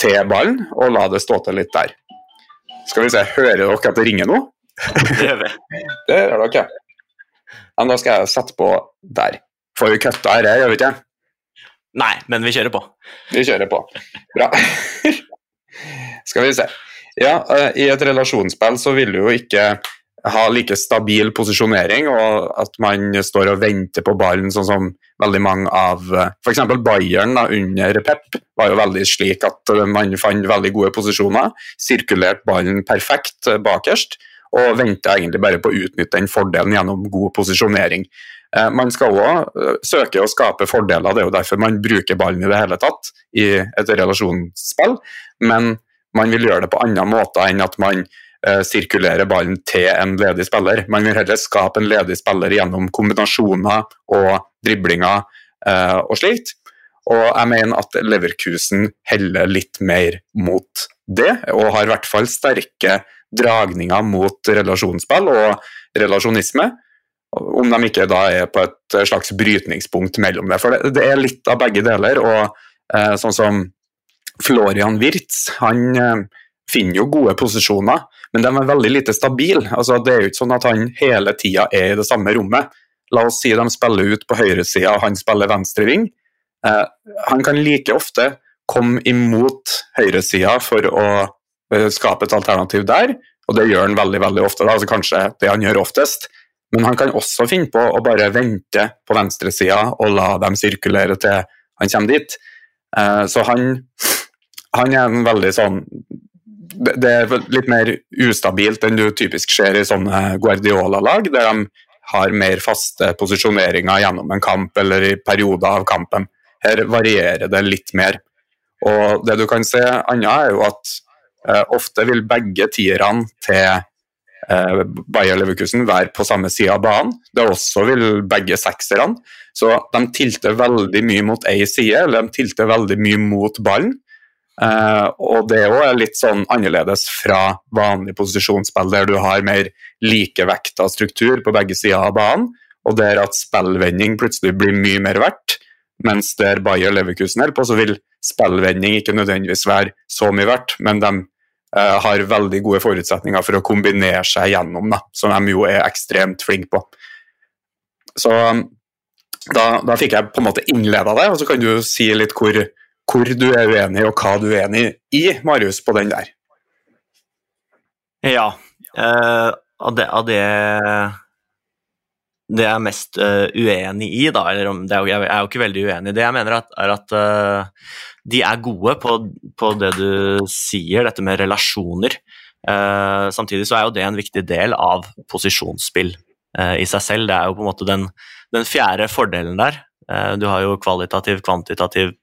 til ballen og la det stå til litt der. Skal vi se, hører dere at det ringer nå? Det gjør vi. Det gjør dere. Men da skal jeg sette på der. Får vi kutta her, gjør vi ikke? Nei, men vi kjører på. Vi kjører på. Bra. skal vi se. Ja, eh, i et relasjonsspill så vil du jo ikke ha like stabil posisjonering, og at man står og venter på ballen, sånn som veldig mange av F.eks. Bayern da, under Pep var jo veldig slik at man fant veldig gode posisjoner, sirkulerte ballen perfekt bakerst, og venter egentlig bare på å utnytte den fordelen gjennom god posisjonering. Eh, man skal òg eh, søke å skape fordeler, det er jo derfor man bruker ballen i det hele tatt i et relasjonsspill, men man vil gjøre det på andre måter enn at man uh, sirkulerer ballen til en ledig spiller. Man vil heller skape en ledig spiller gjennom kombinasjoner og driblinger og slikt. Og jeg mener at Leverkusen heller litt mer mot det, og har i hvert fall sterke dragninger mot relasjonsspill og relasjonisme. Om de ikke da er på et slags brytningspunkt mellom det. For det, det er litt av begge deler. og eh, Sånn som Florian Wirtz, han eh, finner jo gode posisjoner, men de er veldig lite stabile. Altså, det er jo ikke sånn at han hele tida er i det samme rommet. La oss si de spiller ut på høyresida, han spiller venstreving. Eh, han kan like ofte komme imot høyresida for å skape et alternativ der, og det gjør han veldig veldig ofte. Da. altså Kanskje det han gjør oftest. Men han kan også finne på å bare vente på venstresida og la dem sirkulere til han kommer dit. Eh, så han, han er en veldig sånn Det er litt mer ustabilt enn du typisk ser i sånne Guardiola-lag, der de har mer faste posisjoneringer gjennom en kamp eller i perioder av kampen. Her varierer det litt mer. Og det du kan se annet, er jo at Eh, ofte vil begge tierne til eh, Bayer Leverkusen være på samme side av banen. Det også vil begge sekserne. Så de tilter veldig mye mot ei side, eller de tilter veldig mye mot ballen. Uh, og det òg er litt sånn annerledes fra vanlig posisjonsspill, der du har mer likevekta struktur på begge sider av banen, og der at spillvending plutselig blir mye mer verdt. Mens der Bayer Leverkusen holder på, så vil spillvending ikke nødvendigvis være så mye verdt, men de har veldig gode forutsetninger for å kombinere seg gjennom, da, som de jo er ekstremt flinke på. Så um, da, da, fikk jeg på en måte innleda det, og så kan du si litt hvor, hvor, du er uenig, og hva du er enig i, Marius, på den der. Ja. Eh, av, det, av det det jeg er mest uh, uenig i, da, eller om, er jeg er jo ikke veldig uenig i det, jeg mener at, er at uh, de er gode på, på, det du sier, dette med relasjoner. Uh, samtidig så er jo det en viktig del av posisjonsspill i seg selv. Det er jo på en måte den, den fjerde fordelen der. du har jo kvalitativ, kvantitativ,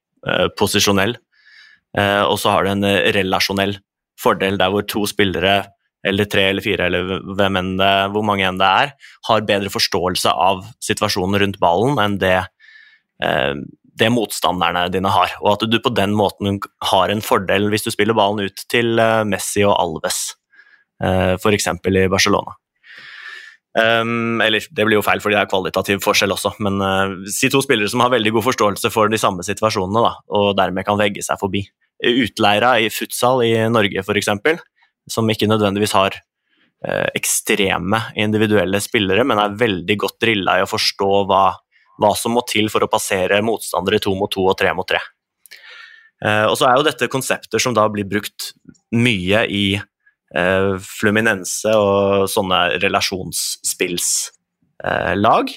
posisjonell, og så har du en relasjonell fordel der hvor to spillere eller tre eller fire, eller hvem enn det, hvor mange enn det er, har bedre forståelse av situasjonen rundt ballen enn det, eh, det motstanderne dine har. Og at du på den måten har en fordel hvis du spiller ballen ut til eh, Messi og Alves, eh, f.eks. i Barcelona. Um, eller det blir jo feil fordi det er kvalitativ forskjell også, men uh, si to spillere som har veldig god forståelse for de samme situasjonene, da, og dermed kan vegge seg forbi. Utleira i futsal i Norge f.eks., som ikke nødvendigvis har uh, ekstreme individuelle spillere, men er veldig godt drilla i å forstå hva, hva, som må til for å passere motstandere to mot to og tre mot tre. Uh, og så er jo dette konsepter som da blir brukt mye i eh, Fluminense og sånne relasjonsspillslag.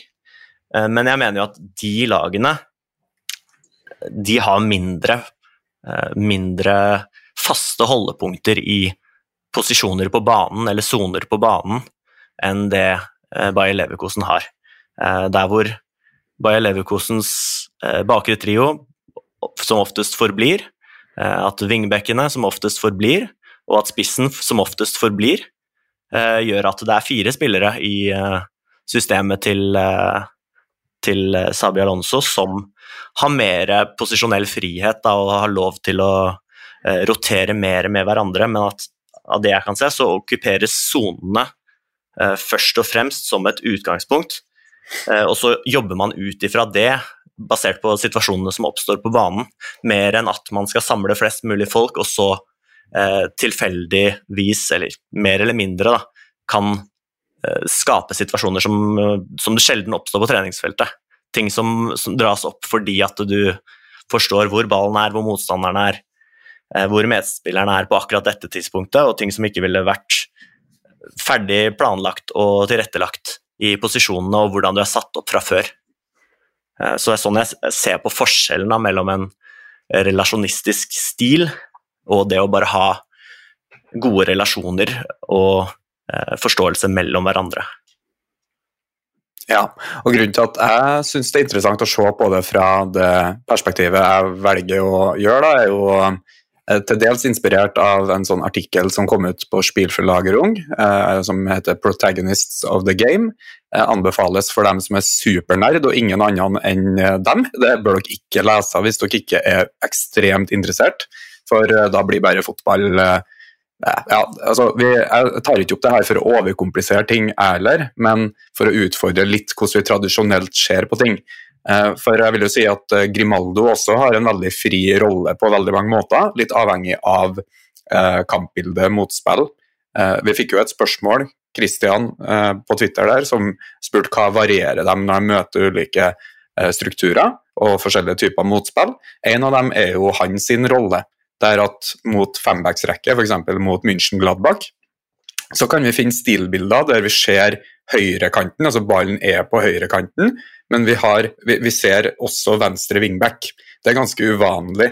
Eh, men jeg mener jo at de lagene de har mindre, eh, mindre faste holdepunkter i posisjoner på banen eller soner på banen enn det eh, Bayer Leverkosen har. Eh, der hvor Bayer Leverkosens eh, bakre trio som oftest forblir, at vingbekkene som oftest forblir, og at spissen som oftest forblir, gjør at det er fire spillere i systemet til, til Sabi Alonso som har mer posisjonell frihet da, og har lov til å rotere mer med hverandre, men at av det jeg kan se, så okkuperes sonene først og fremst som et utgangspunkt. Og så jobber man ut ifra det, basert på situasjonene som oppstår på banen, mer enn at man skal samle flest mulig folk, og så eh, tilfeldigvis, eller mer eller mindre, da, kan eh, skape situasjoner som, som det sjelden oppstår på treningsfeltet. Ting som, som, dras opp fordi at du forstår hvor ballen er, hvor motstanderen er, eh, hvor medspilleren er på akkurat dette tidspunktet, og ting som ikke ville vært ferdig planlagt og tilrettelagt i posisjonene og hvordan du er satt opp fra før. Eh, så det er sånn jeg ser på forskjellen mellom en relasjonistisk stil og det å bare ha gode relasjoner og eh, forståelse mellom hverandre. Ja, og grunnen til at jeg syns det er interessant å se på det fra det perspektivet jeg velger å gjøre, da, er jo eh, til dels inspirert av en sånn artikkel som kom ut på Spielforlagerung, eh, som heter 'Protagonists of the Game'. Eh, anbefales for dem som er supernerd, og ingen annen enn dem. Det bør dere ikke lese hvis dere ikke er ekstremt interessert for eh, da blir bare fotball eh, ja, altså, vi, Jeg tar ikke opp det her for å overkomplisere ting, heller, men for å utfordre litt hvordan vi tradisjonelt ser på ting. Eh, for jeg vil jo si at Grimaldo også har en veldig fri rolle på veldig mange måter, litt avhengig av eh, kampbilde, motspill. Eh, vi fikk jo et spørsmål, Christian eh, på Twitter der, som spurte hva varierer dem når de møter ulike strukturer og forskjellige typer motspill. En av dem er jo hans rolle der at mot fembacksrekke, f.eks. mot München Gladbach, så kan vi finne stilbilder der vi ser høyrekanten, altså ballen er på høyrekanten, men vi, har, vi, vi ser også venstre wingback. Det er ganske uvanlig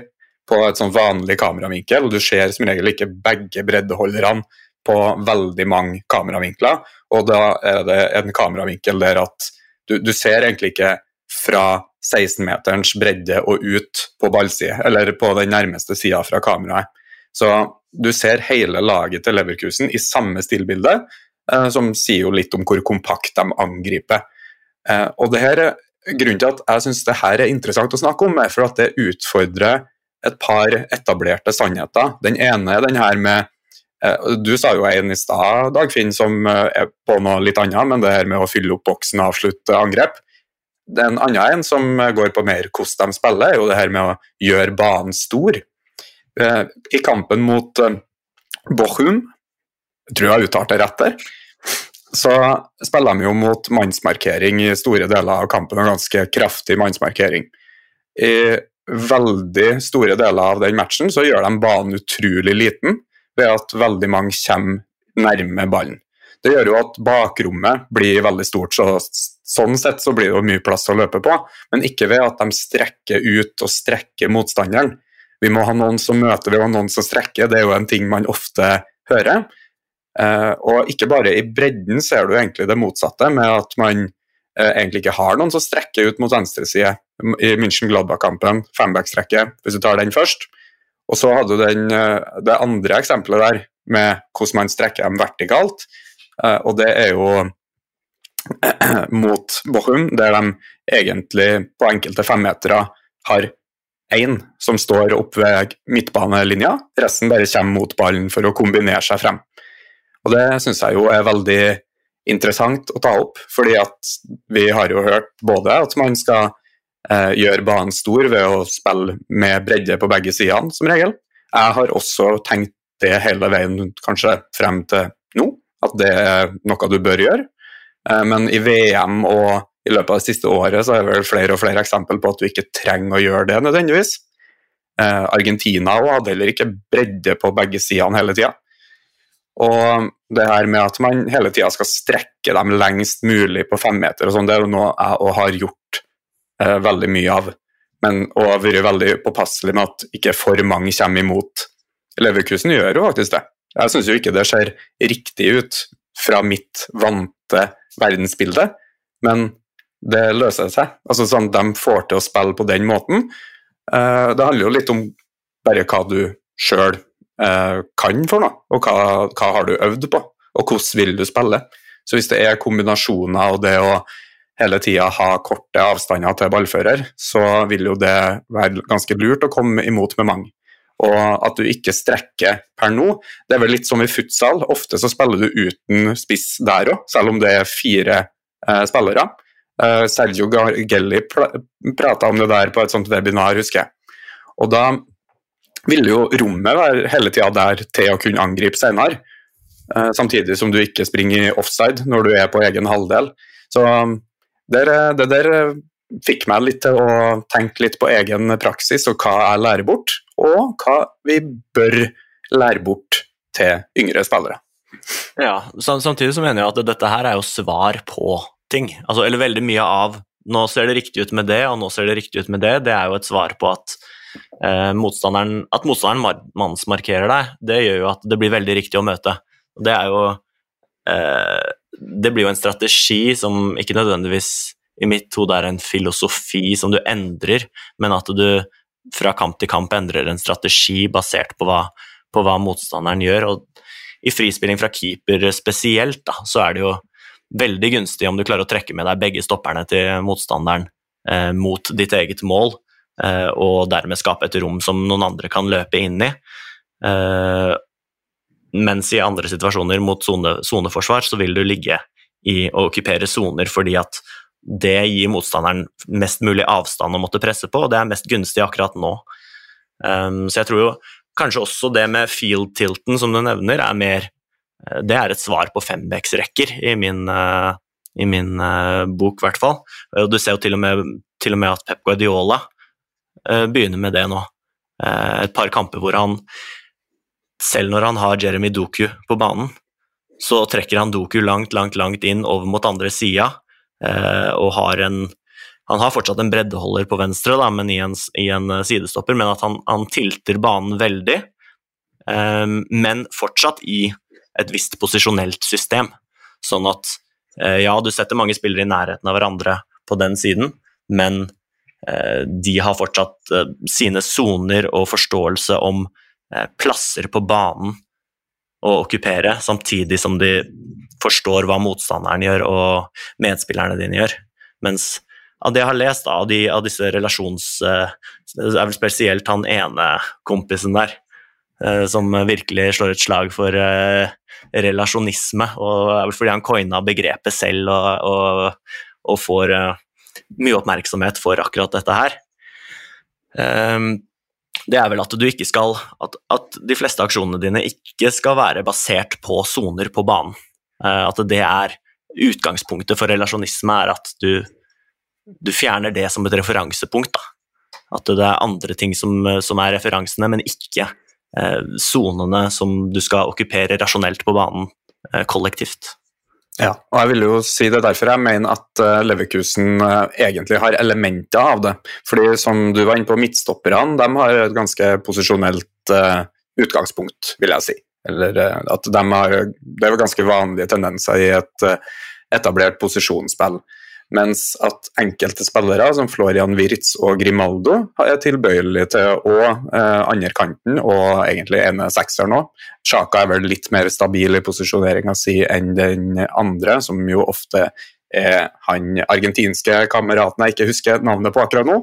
på et sånn vanlig kameravinkel, og du ser som regel ikke begge breddeholderne på veldig mange kameravinkler, og da er det en kameravinkel der at du, du ser egentlig ikke fra 16-meterens bredde og ut på ballside, eller på den nærmeste sida fra kameraet. Så du ser hele laget til Leverkusen i samme stillbilde, som sier jo litt om hvor kompakt de angriper. Eh, og det her, Grunnen til at jeg syns det her er interessant å snakke om, er for at det utfordrer et par etablerte sannheter. Den ene er den her med eh, Du sa jo en i stad, Dagfinn, som er på noe litt annet, men det her med å fylle opp boksen og avslutte angrep. Den andre en som går på mer hvordan de spiller, er jo det her med å gjøre banen stor. Eh, I kampen mot eh, Bochum, jeg tror jeg har uttalt det rett der, så spiller de jo mot mannsmarkering i store deler av kampen, og ganske kraftig mannsmarkering. I veldig store deler av den matchen så gjør de banen utrolig liten ved at veldig mange kommer nærme ballen. Det gjør jo at bakrommet blir veldig stort, så sånn sett så blir det jo mye plass å løpe på. Men ikke ved at de strekker ut og strekker motstanderen. Vi må ha noen som møter, vi må ha noen som strekker. Det er jo en ting man ofte hører. Eh, og ikke bare i bredden ser du egentlig det motsatte, med at man eh, egentlig ikke har noen som strekker ut mot venstreside. I München Gladbach-kampen, fembackstrekket, hvis du tar den først. Og så hadde du den, eh, det andre eksempelet der, med hvordan man strekker dem vertikalt, og det er jo mot Bochum, der de egentlig på enkelte femmetere har én som står opp ved midtbanelinja, resten bare kommer mot ballen for å kombinere seg frem. Og Det syns jeg jo er veldig interessant å ta opp, fordi at vi har jo hørt både at man skal eh, gjøre banen stor ved å spille med bredde på begge sidene, som regel. Jeg har også tenkt det hele veien kanskje frem til nå, at det er noe du bør gjøre. Eh, men i VM og i løpet av det siste året så er det vel flere og flere eksempel på at du ikke trenger å gjøre det nødvendigvis. Eh, Argentina hadde heller ikke bredde på begge sidene hele tida. Og det her med at man hele tida skal strekke dem lengst mulig på femmeter, sånn, det er jo noe jeg òg har gjort eh, veldig mye av. Men, og har vært veldig påpasselig med at ikke for mange kommer imot. Leverkusen gjør jo faktisk det. Jeg syns jo ikke det ser riktig ut fra mitt vante verdensbilde, men det løser seg. Altså sånn, De får til å spille på den måten. Eh, det handler jo litt om bare hva du sjøl kan for noe, og hva, hva, har du øvd på, og hvordan vil du spille. Så hvis det er kombinasjoner og det å hele tida ha korte avstander til ballfører, så vil jo det være ganske lurt å komme imot med mange. Og at du ikke strekker per nå, det er vel litt som i futsal. Ofte så spiller du uten spiss der òg, selv om det er fire eh, spillere. Eh, Sergio Gelli prata om det der på et sånt webinar, husker jeg. Og da ville jo rommet være hele tida der til å kunne angripe senere. Uh, samtidig som du ikke springer offside når du er på egen halvdel. Så um, det, det der fikk meg litt til å tenke litt på egen praksis og hva jeg lærer bort, og hva vi bør lære bort til yngre spillere. Ja, samtidig så mener jeg at dette her er jo svar på ting. Altså, eller veldig mye av nå ser det riktig ut med det, og nå ser det riktig ut med det, det er jo et svar på at eh, motstanderen, at motstanderen mannsmarkerer deg, det gjør jo at det blir veldig riktig å møte. Det er jo eh, Det blir jo en strategi som ikke nødvendigvis i mitt hode er en filosofi som du endrer, men at du fra kamp til kamp endrer en strategi basert på hva, på hva motstanderen gjør. Og i frispilling fra keeper spesielt, da, så er det jo veldig gunstig om du klarer å trekke med deg begge stopperne til motstanderen eh, mot ditt eget mål, og dermed skape et rom som noen andre kan løpe inn i. Eh, mens i andre situasjoner mot soneforsvar så vil du ligge i å okkupere soner fordi at det gir motstanderen mest mulig avstand å måtte presse på, og det er mest gunstig akkurat nå. Um, så jeg tror jo kanskje også det med field-tilten som du nevner, er mer Eh, det er et svar på fembecksrekker i min, eh, i min bok, i hvert fall. Du ser jo til og, med, til og med, at Pep Guardiola uh, begynner med det nå. Uh, et par kamper hvor han, selv når han har Jeremy Doku på banen, så trekker han Doku langt, langt, langt inn over mot andre sida, og har en han har fortsatt en breddeholder på venstre, da, men i en, i en sidestopper, men at han, han tilter banen veldig. men fortsatt i et visst posisjonelt system. Sånn at eh, ja, du setter mange spillere i nærheten av hverandre på den siden, men eh, de har fortsatt eh, sine soner og forståelse om plasser på banen å okkupere, samtidig som de forstår hva motstanderen gjør og medspillerne dine gjør. Mens av det jeg har lest av, de, av disse relasjons... Det er vel spesielt han ene kompisen der som virkelig slår et slag for relasjonisme, og det er vel fordi han coina begrepet selv og, og, og får mye oppmerksomhet for akkurat dette her. Um, det er vel at du ikke skal at, at, de fleste aksjonene dine ikke skal være basert på soner på banen. Uh, at det er utgangspunktet for relasjonisme er at du, du fjerner det som et referansepunkt. Da. At det er andre ting som, som er referansene, men ikke Eh, sonene som du skal okkupere rasjonelt på banen eh, kollektivt. Ja, og jeg vil jo si det derfor jeg mener at uh, Leverkusen uh, egentlig har elementer av det. Fordi som du var inne på, midtstopperne de har et ganske posisjonelt uh, utgangspunkt, vil jeg si. Eller at de har Det er jo ganske vanlige tendenser i et etablert posisjonsspill. Mens at enkelte spillere, som Florian Wirtz og Grimaldo, er tilbøyelige til å eh, andre kanten, og egentlig ene sekser nå. Sjaka er vel litt mer stabil i posisjoneringa si enn den andre, som jo ofte er han argentinske kameraten jeg ikke husker navnet på akkurat nå.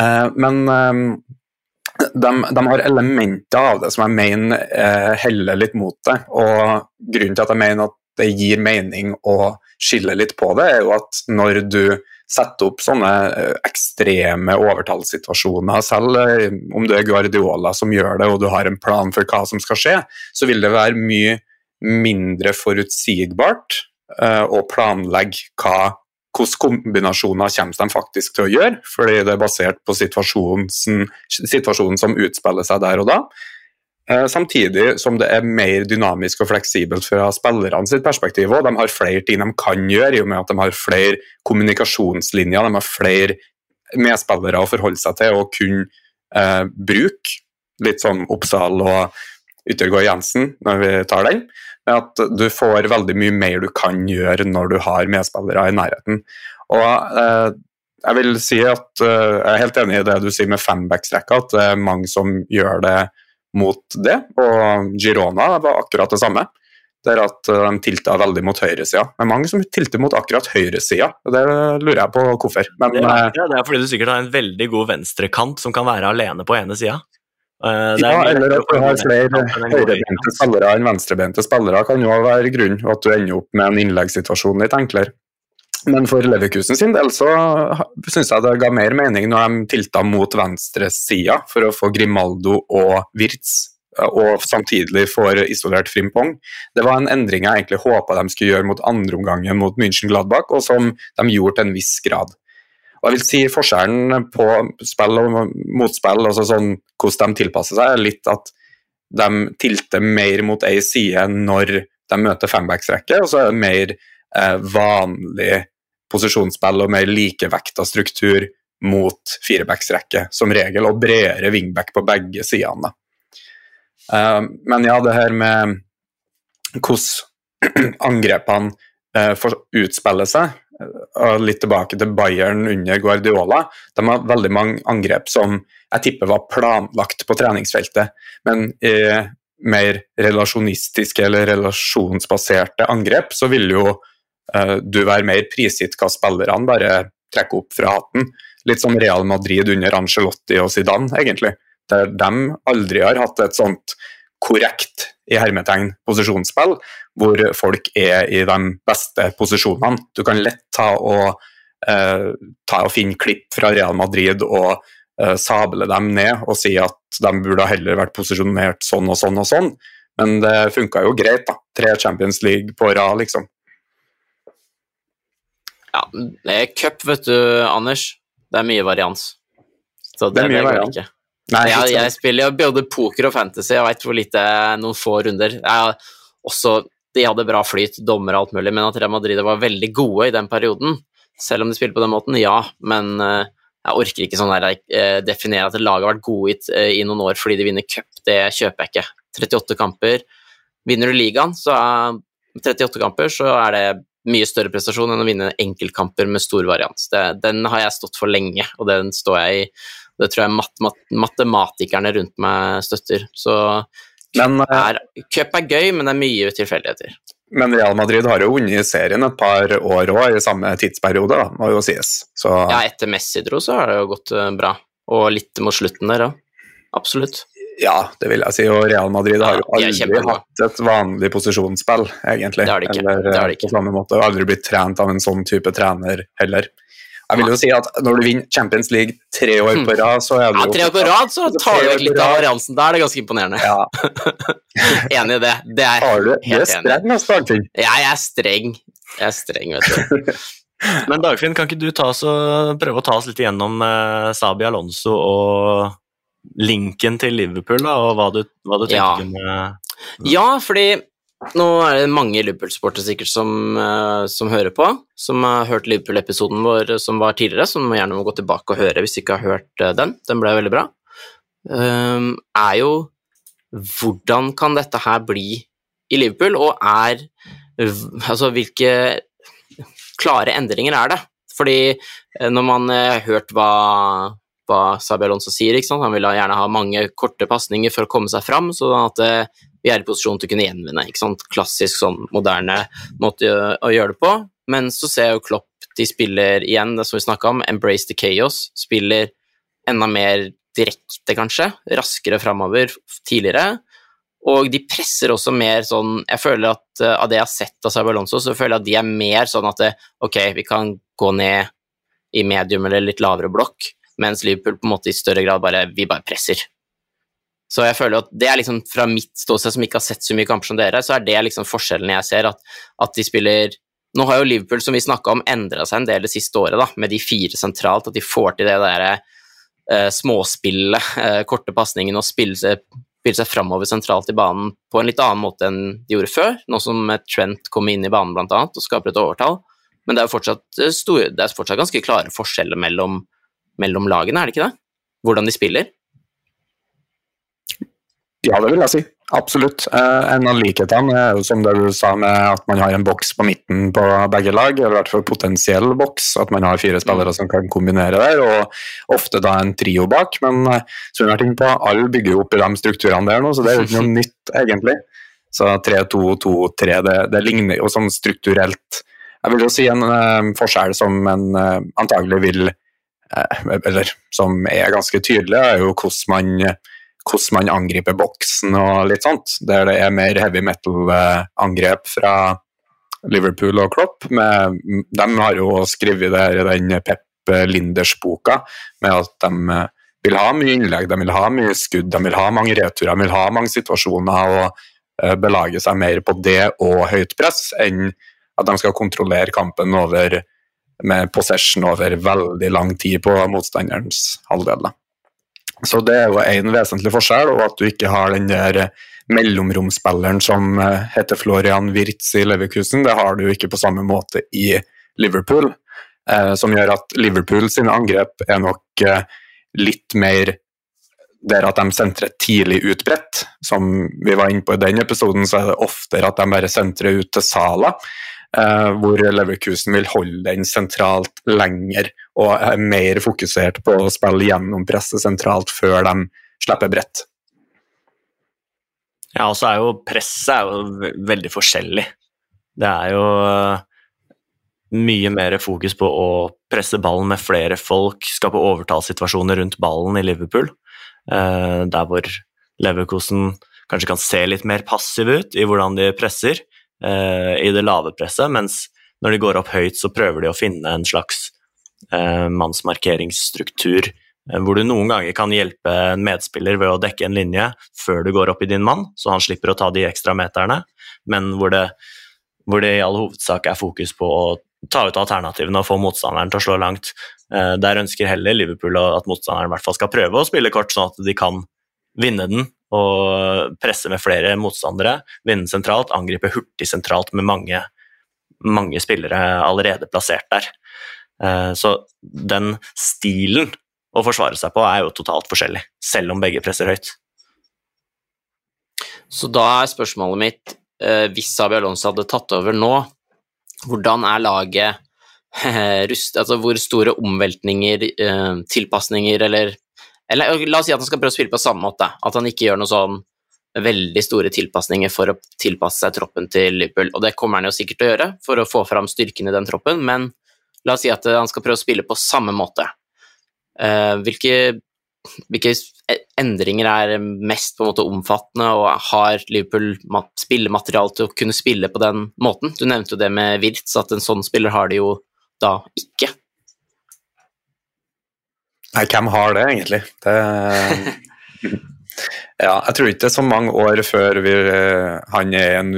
Eh, men eh, de, de, har elementer av det som jeg mener eh, heller litt mot det. Og grunnen til at jeg mener at det gir mening å skille litt på det, er jo at når du setter opp sånne eh, ekstreme overtallssituasjoner, selv eh, om det er Guardiola som gjør det og du har en plan for hva som skal skje, så vil det være mye mindre forutsigbart uh, å planlegge hva hvilke kombinasjoner kommer de faktisk til å gjøre, fordi det er basert på situasjonen, situasjonen som utspiller seg der og da. Eh, samtidig som det er mer dynamisk og fleksibelt fra spillerne sitt perspektiv. Og de har flere ting de kan gjøre, i og med at de har flere kommunikasjonslinjer. De har flere medspillere å forholde seg til og kunne eh, bruke. Litt som Oppsal og Yttergård Jensen, når vi tar den. At du får veldig mye mer du kan gjøre når du har medspillere i nærheten. Og eh, jeg vil si at eh, jeg er helt enig i det du sier med fembacksrekka, at det er mange som gjør det mot det. Og Girona var akkurat det samme. Der at eh, de tilta veldig mot høyresida. Men mange som tilter mot akkurat høyresida. Det lurer jeg på hvorfor. Men, det, er, ja, det er fordi du sikkert har en veldig god venstrekant som kan være alene på ene sida. Uh, ja, eller at du har flere høyrebente spillere enn venstrebente spillere kan jo være grunnen, og at du ender opp med en innleggssituasjon litt enklere. Men for Leverkusen sin del så syns jeg det ga mer mening når de tilta mot venstresida for å få Grimaldo og Wirtz, og samtidig får isolert Frimpong. Det var en endring jeg egentlig håpa de skulle gjøre mot andreomgangen mot München Gladbach, og som de gjorde til en viss grad. Og jeg vil si Forskjellen på spill og motspill, altså sånn, hvordan de tilpasser seg, er litt at de tilter mer mot ei side når de møter fembacksrekke, og så er det mer eh, vanlig posisjonsspill og mer likevekta struktur mot firebacksrekke, som regel, og bredere wingback på begge sidene. Uh, men ja, det her med hvordan angrepene får utspille seg, og litt tilbake til Bayern under Guardiola, de har veldig mange angrep som jeg tipper var planlagt på treningsfeltet, men i mer relasjonistiske eller relasjonsbaserte angrep så vil jo Eh, du være mer prisgitt hva spillerne bare trekker opp fra hatten. Litt som Real Madrid under Angelotti og Zidane, egentlig. Der de aldri har hatt et sånt korrekt i hermetegn posisjonsspill, hvor folk er i de beste posisjonene. Du kan lett ta og, eh, ta og finne klipp fra Real Madrid og eh, sable dem ned og si at de burde heller vært posisjonert sånn og sånn og sånn, men det funka jo greit, da. Tre Champions League på rad, liksom. Ja, det er cup, vet du, Anders. Det er mye varians. Så det, det er mye varians. Ikke. Nei, jeg, jeg, spiller både poker og fantasy, jeg veit hvor lite noen få runder. Jeg, også, de hadde bra flyt, dommer og alt mulig, men at Real Madrid var veldig gode i den perioden, selv om de spiller på den måten, ja, men uh, jeg orker ikke sånn der, jeg definere at laget har vært gode i, uh, i, noen år fordi de vinner cup, det kjøper jeg ikke. 38 kamper. Vinner du ligaen, så er 38 kamper, så er det mye større prestasjon enn å vinne enkeltkamper med stor varians. Det, den har jeg stått for lenge, og den står jeg i. Det tror jeg mat, mat, matematikerne rundt meg støtter. Så men, eh, er, cup er gøy, men det er mye tilfeldigheter. Men Real Madrid har jo vunnet serien et par år òg, i samme tidsperiode, da, må jo sies. Så... Ja, etter Messi dro, så har det jo gått eh, bra. Og litt mot slutten der òg. Absolutt. Ja, det vil jeg si. Og Real Madrid har jo aldri hatt et vanlig posisjonsspill, egentlig. Det har de ikke. Eller, det har de ikke. På samme måte, aldri blitt trent av en sånn type trener heller. Jeg vil jo si at når du vinner Champions League tre år på rad, så er du Ja, tre år på rad, så tar du vekk litt av variansen. Da er det ganske imponerende. Ja. enig i det. Det er har du, helt enig. Streng, Dagfinn. Ja, jeg er streng. Jeg er streng, vet du. Men Dagfinn, kan ikke du ta oss og prøve å ta oss litt igjennom eh, Sabi Alonso og linken til Liverpool, da, og hva du, hva du tenker ja. med Ja, fordi nå er det mange Liverpool-sportere sikkert som, uh, som, hører på, som har hørt Liverpool-episoden vår som var tidligere, som gjerne må gå tilbake og høre hvis du ikke har hørt den. Den ble veldig bra. Um, er jo hvordan kan dette her bli i Liverpool, og er Altså hvilke klare endringer er det? Fordi eh, når man har hørt hva, hva Sabi Alonso sier, han vil gjerne ha mange korte pasninger for å komme seg fram, sånn at vi er i posisjon til å kunne gjenvinne. Klassisk sånn moderne måte å gjøre det på. Men så ser jeg jo Klopp de spiller igjen, det som vi snakka om, Embrace the Chaos. Spiller enda mer direkte, kanskje. Raskere framover tidligere. Og de presser også mer sånn Jeg føler at uh, av det jeg har sett av Sabi Alonso, så føler jeg at de er mer sånn at det, ok, vi kan gå ned i medium eller litt lavere blokk, mens Liverpool på en måte i større grad bare Vi bare presser. Så jeg føler at det er liksom fra mitt ståsted, som ikke har sett så mye kamper som dere, så er det liksom forskjellen jeg ser, at, at de spiller Nå har jo Liverpool, som vi snakka om, endra seg en del det siste året, da, med de fire sentralt, at de får til det derre uh, småspillet, uh, korte pasningen og spille seg, spille seg framover sentralt i banen på en litt annen måte enn de gjorde før, nå som Trent kom inn i banen blant annet og skaper et overtall. Men det er jo fortsatt, eh, store, det er fortsatt ganske klare forskjeller mellom, mellom lagene, er det ikke det? Hvordan de spiller. Ja, det vil jeg si. Absolutt. Eh, en av likhetene er jo som det du sa med at man har en boks på midten på begge lag, eller i hvert fall potensiell boks, at man har fire spillere som kan kombinere der, og ofte da en trio bak. Men eh, har ting på, alle bygger jo opp i de strukturene der nå, så det er jo ikke noe nytt, egentlig. Så 3-2-2-3, det, det, ligner jo sånn strukturelt Jeg vil jo si en uh, forskjell som en uh, antagelig vil Eller som er ganske tydelig, er jo hvordan man hvordan man angriper boksen og litt sånt. Der det er mer heavy metal-angrep fra Liverpool og Klopp. Med, de har jo skrevet det i den Pep Linders-boka med at de vil ha mye innlegg, de vil ha mye skudd, de vil ha mange returer, de vil ha mange situasjoner og belage seg mer på det og høyt press enn at de skal kontrollere kampen over, med possession over veldig lang tid på motstanderens halvdel. Så det er jo en vesentlig forskjell, og at du ikke har den der mellomromsspilleren som eh, heter Florian Wirtz i Leverkusen. Det har du ikke på samme måte i Liverpool. Eh, som gjør at Liverpool sine angrep er nok eh, litt mer der at de sentrer tidlig utbredt. Som vi var inne på i den episoden, så er det oftere at de bare sentrer ut til Sala. Eh, hvor Leverkusen vil holde den sentralt lenger og er mer fokusert på å spille gjennom presset sentralt før de slipper bredt. Ja, og så er jo presset er jo veldig forskjellig. Det er jo eh, mye mer fokus på å presse ballen med flere folk, skape overtalssituasjoner rundt ballen i Liverpool. Eh, der hvor Leverkusen kanskje kan se litt mer passiv ut i hvordan de presser, i det lave presset, mens når de går opp høyt, så prøver de å finne en slags uh, mannsmarkeringsstruktur uh, hvor du noen ganger kan hjelpe en medspiller ved å dekke en linje før du går opp i din mann, så han slipper å ta de ekstra meterne, men hvor det, hvor det i all hovedsak er fokus på å ta ut alternativene og få motstanderen til å slå langt. Der ønsker heller Liverpool at motstanderen i hvert fall skal prøve å spille kort, sånn at de kan vinne den og presse med flere motstandere, vinne sentralt, angripe hurtig sentralt med mange, mange spillere allerede plassert der. Eh, så den stilen å forsvare seg på er jo totalt forskjellig, selv om begge presser høyt. Så da er spørsmålet mitt, eh, hvis Sabi Alonso hadde tatt over nå, hvordan er laget rust, altså hvor store omveltninger, eh, tilpasninger eller eller la oss si at han skal prøve å spille på samme måte, at han ikke gjør noe sånn veldig store tilpasninger for å tilpasse seg troppen til Liverpool. Og det kommer han jo sikkert til å gjøre for å få fram styrken i den troppen, men la oss si at han skal prøve å spille på samme måte. Eh, hvilke, hvilke endringer er mest på en måte omfattende, og har Liverpool spillemateriale til å kunne spille på den måten? Du nevnte jo det med Wirtz, at en sånn spiller har de jo da ikke. Nei, hvem har det, egentlig? Det, ja, jeg tror ikke det er så mange år før vi, han er en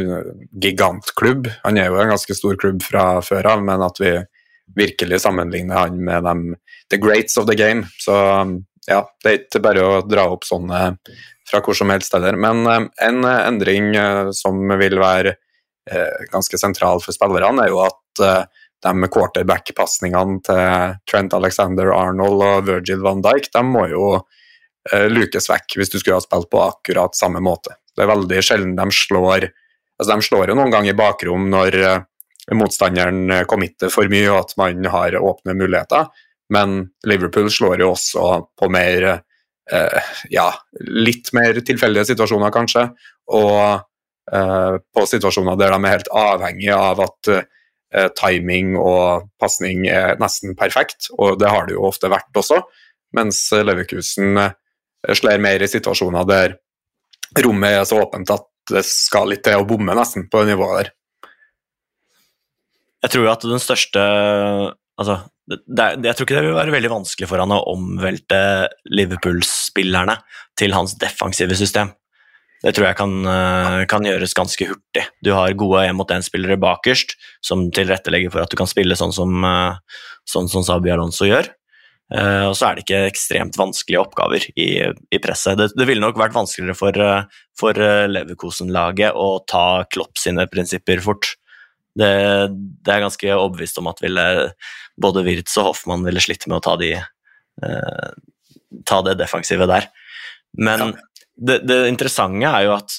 gigantklubb. Han er jo en ganske stor klubb fra før av, men at vi virkelig sammenligner han med dem, the greats of the game. Så ja, det er ikke bare å dra opp sånne fra hvor som helst heller. Men eh, en endring eh, som vil være eh, ganske sentral for spillerne, er jo at de quarterback-pasningene til Trent Alexander Arnold og Virgil van Dijk de må jo uh, lukes vekk hvis du skulle ha spilt på akkurat samme måte. Det er veldig sjelden de slår altså De slår jo noen ganger i bakrom når uh, motstanderen committer for mye, og at man har åpne muligheter. Men Liverpool slår jo også på mer eh, ja, litt mer tilfeldige situasjoner, kanskje. Og eh, på situasjoner der de er helt avhengige av at eh, timing og pasning er nesten perfekt, og det har det jo ofte vært også. Mens Leverkusen eh, slår mer i situasjoner der rommet er så åpent at det skal litt til å bomme nesten på nivået der. Jeg tror jo at den største altså, det, Jeg tror ikke det vil være veldig vanskelig for han å omvelte Liverpool-spillerne til hans defensive system. Det tror jeg kan, eh, kan gjøres ganske hurtig. Du har gode én-mot-én-spillere bakerst som tilrettelegger for at du kan spille sånn som, eh, sånn som Sabi Alonso gjør. Uh, og så er det ikke ekstremt vanskelige oppgaver i, i presset. Det, det, ville nok vært vanskeligere for, for Leverkosen-laget å ta Klopp sine prinsipper fort. Det, det er ganske overbevist om at ville, både Wirtz og Hoffmann ville slitt med å ta, de, eh, ta det defensive der. Men ja. Det, det, interessante er jo at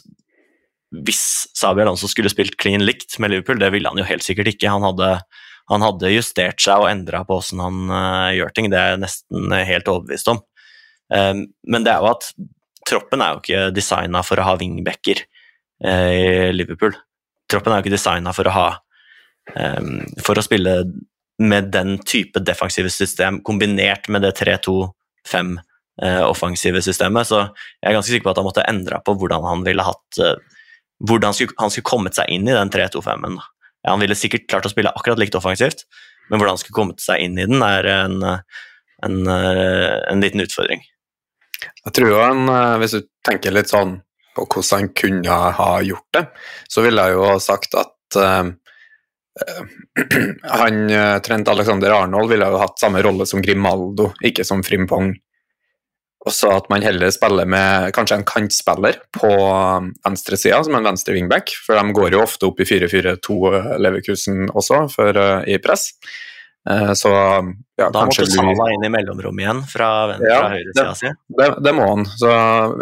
hvis Sabi Alonso skulle spilt clean likt med Liverpool, det ville han jo helt sikkert ikke. Han hadde, han hadde justert seg og endra på hvordan han uh, gjør ting, det er jeg nesten helt overbevist om. Um, men det er jo at troppen er jo ikke designa for å ha wingbacker uh, i Liverpool. Troppen er jo ikke designa for å ha um, for å spille med den type defensive system kombinert med det 3-2-5 uh, offensive systemet. Så jeg er ganske sikker på at han måtte endre på hvordan han ville hatt hvordan hvordan skulle, han skulle kommet seg inn i den 3-2-5-en. Ja, han ville sikkert klart å spille akkurat likt offensivt, men hvordan han skulle kommet seg inn i den, er en, en, en liten utfordring. Jeg tror jo han, Hvis du tenker litt sånn på hvordan han kunne ha gjort det, så ville jeg jo ha sagt at uh, han, eh, Trent Alexander Arnold ville jo hatt samme rolle som Grimaldo, ikke som Frimpong. Også at man heller spiller med kanskje en kantspiller på um, venstresida, som en venstre wingback, for de går jo ofte opp i 4-4-2 eh, Leverkusen også, for, uh, i press. Uh, så ja, Da måtte Salah inn i mellomrommet igjen fra, ja, fra høyresida si? Det, det, må han. Så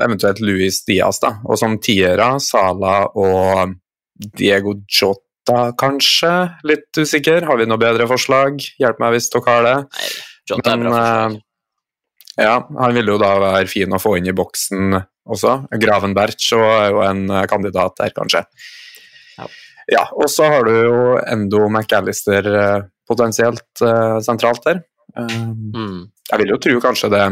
eventuelt Louis Diaz, da. Og som tiere, Salah og Diego Jota kanskje? Litt usikker. Har vi noe bedre forslag? Hjelp meg hvis dere har det. Nei, Jota er bra forslag. Ja, han ville jo da være fin å få inn i boksen også. Gravenberch er jo en eh, kandidat der, kanskje. Ja, ja og så har du jo Endo McAllister uh, potensielt uh, sentralt der. Mm. Jeg vil jo tro kanskje det.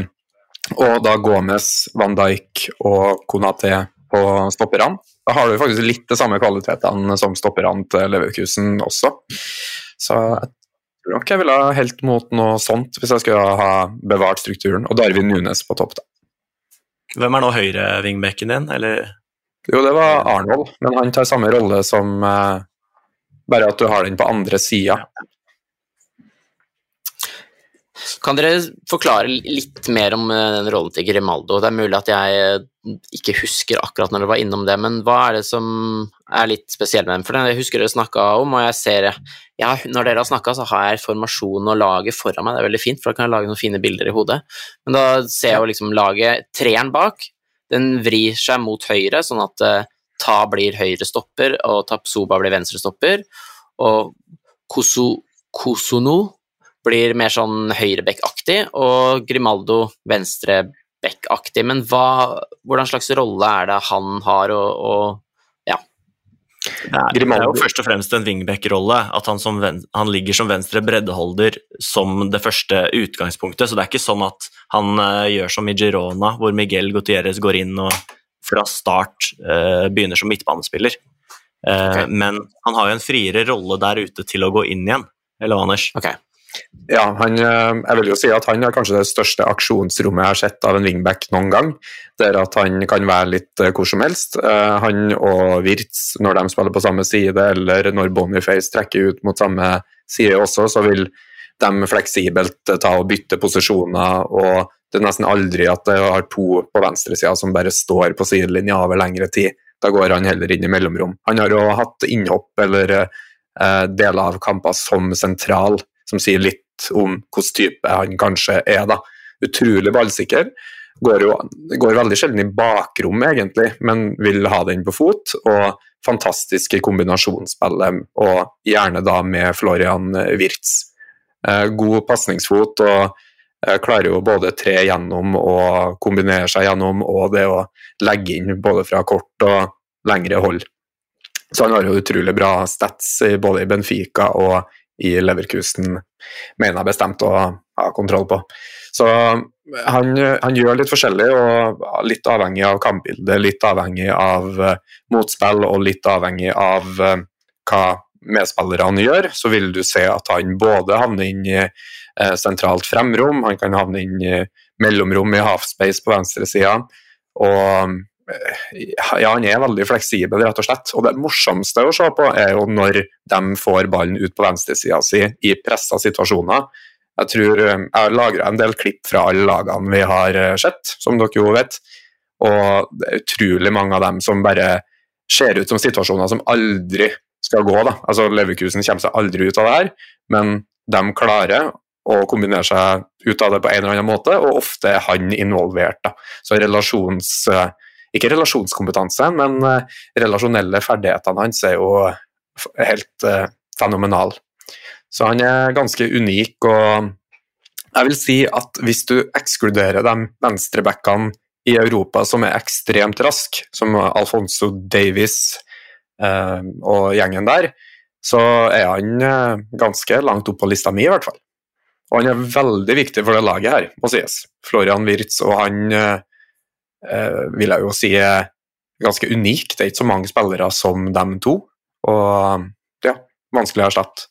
Og da Gomez, Van Dijk og Konaté på stopperne. Da har du faktisk litt de samme kvalitetene som stopperne til Leverkusen også. Så jeg tror nok jeg ville ha helt mot noe sånt hvis jeg skulle ha bevart strukturen. Og Darwin Nunes på topp, da. Hvem er nå høyre-vingbekken din, eller? Jo, det var Arnold, men han tar samme rolle som uh, Bare at du har den på andre sida. Kan dere forklare litt mer om eh, den rollen til Grimaldo? Det er mulig at jeg eh, ikke husker akkurat når dere var innom det, men hva er det som er litt spesielt med den? For jeg husker dere snakka om, og jeg ser ja, Når dere har snakka, så har jeg formasjonen og laget foran meg, det er veldig fint, for da kan jeg lage noen fine bilder i hodet. Men da ser jeg jo liksom laget treeren bak, den vrir seg mot høyre, sånn at uh, Ta blir høyre stopper, og Tapsoba blir venstre stopper, og Koso, Kosono blir mer sånn høyreback-aktig, og Grimaldo venstreback-aktig. Men hva, hvordan slags rolle er det han har, og, og ja? Det er, jo først og fremst en wingback-rolle. At han, som, han, ligger som venstre breddeholder som det første utgangspunktet. Så det er ikke sånn at han uh, gjør som i Girona, hvor Miguel Gutierrez går inn og fra start uh, begynner som midtbanespiller. Uh, okay. Men han har jo en friere rolle der ute til å gå inn igjen. Eller hva, Anders? Okay. Ja, han, eh, jeg vil jo si at han er kanskje det største aksjonsrommet jeg har sett av en wingback noen gang. Der at han kan være litt eh, hvor som helst. Eh, han og Wirtz, når de spiller på samme side, eller når Boniface trekker ut mot samme side også, så vil de fleksibelt ta og bytte posisjoner. og Det er nesten aldri at det har to på venstresida som bare står på sidelinja over lengre tid. Da går han heller inn i mellomrom. Han har jo hatt innhopp eller eh, deler av kamper som sentral som sier litt om hvilken type han kanskje er. da. Utrolig ballsikker. Går, jo, går veldig sjelden i bakrom, egentlig, men vil ha den på fot. Og fantastisk i kombinasjonsspillet, og gjerne da med Florian Wirtz. Eh, god pasningsfot og eh, klarer jo både tre gjennom og kombinere seg gjennom, og det å legge inn både fra kort og lengre hold. Så han har jo utrolig bra stats både i Benfica og i Leverkusen, mener jeg bestemt å ha kontroll på. Så han, han, gjør litt forskjellig, og litt avhengig av kampbildet, litt avhengig av uh, motspill og litt avhengig av uh, hva medspillerne gjør, så vil du se at han både havner inn i uh, sentralt fremrom, han kan havne inn i mellomrom i halfspace på venstresida, og ja, han er veldig fleksibel, rett og slett. Og det morsomste å se på er jo når de får ballen ut på venstresida si i pressa situasjoner. Jeg tror eh, jeg har lagra en del klipp fra alle lagene vi har eh, sett, som dere jo vet. Og det er utrolig mange av dem som bare ser ut som situasjoner som aldri skal gå. da. Altså Leverkusen kommer seg aldri ut av det her, men de klarer å kombinere seg ut av det på en eller annen måte, og ofte er han involvert. da. Så relasjons... Eh, ikke relasjonskompetanse, men relasjonelle ferdighetene hans er jo helt fenomenale. Så han er ganske unik. og jeg vil si at hvis du ekskluderer de venstrebackene i Europa som er ekstremt raske, som Alfonso Davies eh, og gjengen der, så er han eh, ganske langt opp på lista mi, i hvert fall. Og han er veldig viktig for det laget her, må sies. Florian Wirtz, og han eh, eh vil jeg jo si er ganske unik. Det er ikke så mange spillere som dem to, og ja, vanskelig å erstatte.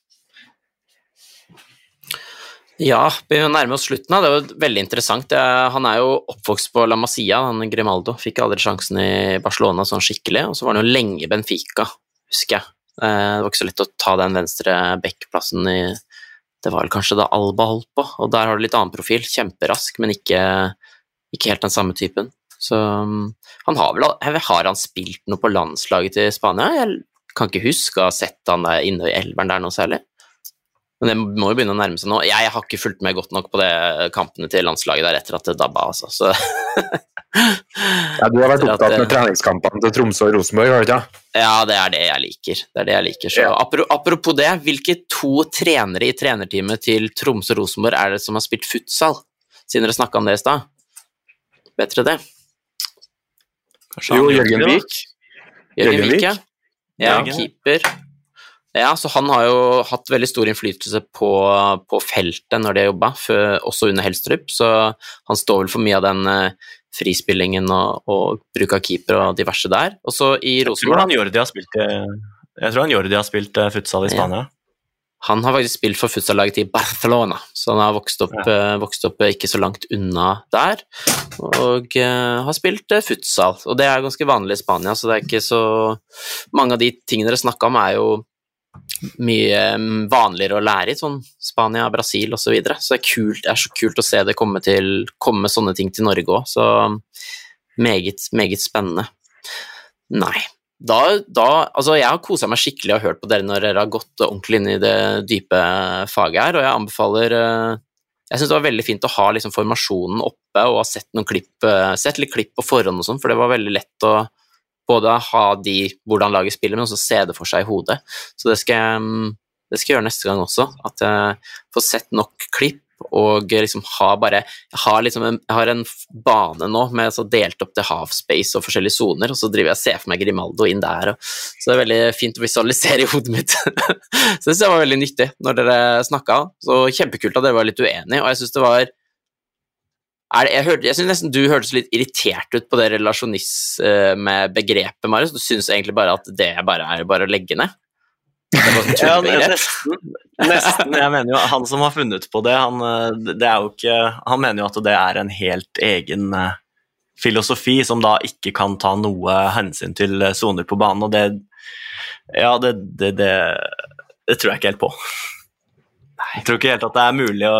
Ja, vi nærmer oss slutten. Det er jo veldig interessant. Han er jo oppvokst på La Masia, han Grimaldo. Fikk aldri sjansen i Barcelona sånn skikkelig, og så var han jo lenge i Benfica, husker jeg. Eh, det var ikke så lett å ta den venstre back-plassen i Det var vel kanskje da Alba holdt på, og der har du litt annen profil. Kjemperask, men ikke, ikke helt den samme typen. Så mm, han har vel Har han spilt noe på landslaget til Spania? Jeg kan ikke huske å ha sett han der inne i elveren der noe særlig. Men det må jo begynne å nærme seg nå. Jeg har ikke fulgt med godt nok på det kampene til landslaget der etter at det dabba, altså. Så ja, du har vært opptatt med treningskampene til Tromsø og Rosenborg, har du ikke? Ja, det er det jeg liker. Det er det jeg liker. Så, ja. apropos det, hvilke to trenere i trenerteamet til Tromsø og Rosenborg er det som har spilt futsal? Siden dere snakka om det i stad. Vet dere det? Kanskje jo, Jørgen Vik. Jørgen Vik, ja. ja. Keeper. Ja, så han har jo hatt veldig stor innflytelse på, på feltet når de har jobba, også under Helstrup, så han står vel for mye av den uh, frispillingen og, og, bruk av keeper og diverse der. Og så i Rosenborg Jeg tror han Jordi har spilt, jeg tror han Jordi har spilt futsal i Spania. Ja. Han har faktisk spilt for futsallaget til Barcelona, så han har vokst opp, ja. uh, vokst opp ikke så langt unna der. Og har spilt futsal, og det er ganske vanlig i Spania, så det er ikke så Mange av de tingene dere snakka om, er jo mye mm, vanligere å lære i sånn Spania, Brasil osv. Så, videre. så det er, kult, det er så kult å se det komme, til, komme sånne ting til Norge òg. Så meget, meget spennende. Nei. Da, da, altså jeg har kosa meg skikkelig og hørt på dere når dere har gått ordentlig inn i det dype faget her, og jeg anbefaler eh, Jeg syns det var veldig fint å ha liksom formasjonen oppe og ha sett, noen klipp, eh, sett litt klipp på forhånd og sånn, for det var veldig lett å både ha de hvordan laget spiller, men også se det for seg i hodet. Så det skal jeg, mm, det skal jeg gjøre neste gang også. At jeg får sett nok klipp og liksom har bare har, liksom en, har en bane nå med så delt opp til havspace og forskjellige soner, og så driver jeg og ser for meg Grimaldo inn der. Og, så det er veldig fint å visualisere i hodet mitt. så det var veldig nyttig når dere snakka. Så kjempekult at dere var litt uenige, og jeg syns det var det, jeg, jeg synes nesten du hørtes litt irritert ut på det relasjonisme-begrepet, Marius. Du syns egentlig bare at det bare er bare å legge ned? Ja, nesten, nesten. Jeg mener jo Han som har funnet på det, han, eh, det er jo ikke, han mener jo at det er en helt egen eh, filosofi som da ikke kan ta noe hensyn til eh, soner på banen, og det Ja, det, det, det, det tror jeg ikke helt på. Jeg tror ikke helt at det er mulig å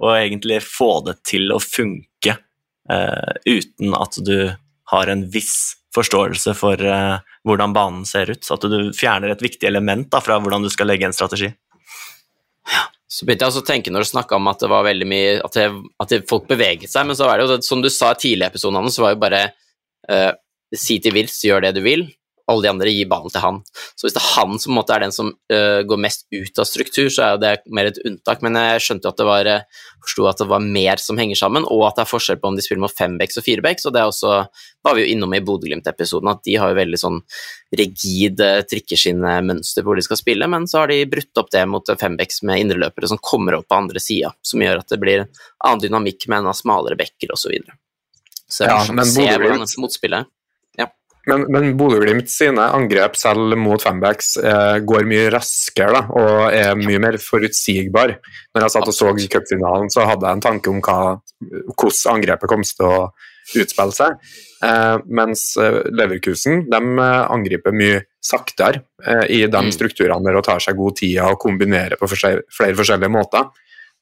å egentlig få det til å funke uh, uten at du har en viss forståelse for uh, hvordan banen ser ut. Så at du fjerner et viktig element da, fra hvordan du skal legge en strategi. Ja. Så begynte jeg å tenke når du snakka om at det var veldig mye at, det, at det, folk beveget seg, men så var det jo som du sa i i episoden, så var jo bare uh, si til Vils, gjør det du vil, alle de andre gir ballen til han. Så hvis det er han som på er den som uh, går mest ut av struktur, så er det mer et unntak. Men jeg skjønte jo at det var forsto at det var mer som henger sammen, og at det er forskjell på om de spiller mot fembacks og firebacks. Og det er også, var vi jo innom i Bodø-Glimt-episoden, at de har jo veldig sånn rigid trikkeskinnemønster hvor de skal spille, men så har de brutt opp det mot fembacks med indreløpere som kommer opp på andre sida, som gjør at det blir annen dynamikk med en av smalere bekker osv. Så, videre. så det er Ja, men morsomt Bodø-Glimt- Men, men Bodø-Glimt sine angrep selv mot fembacks eh, går mye raskere da, og er mye mer forutsigbar. Når jeg satt og så cupfinalen, så hadde jeg en tanke om hva, hvordan angrepet kom til å utspille seg. Eh, mens eh, Leverkusen de eh, angriper mye saktere eh, i de Mm. strukturene der og tar seg god tid og kombinerer på forskjell, flere forskjellige måter.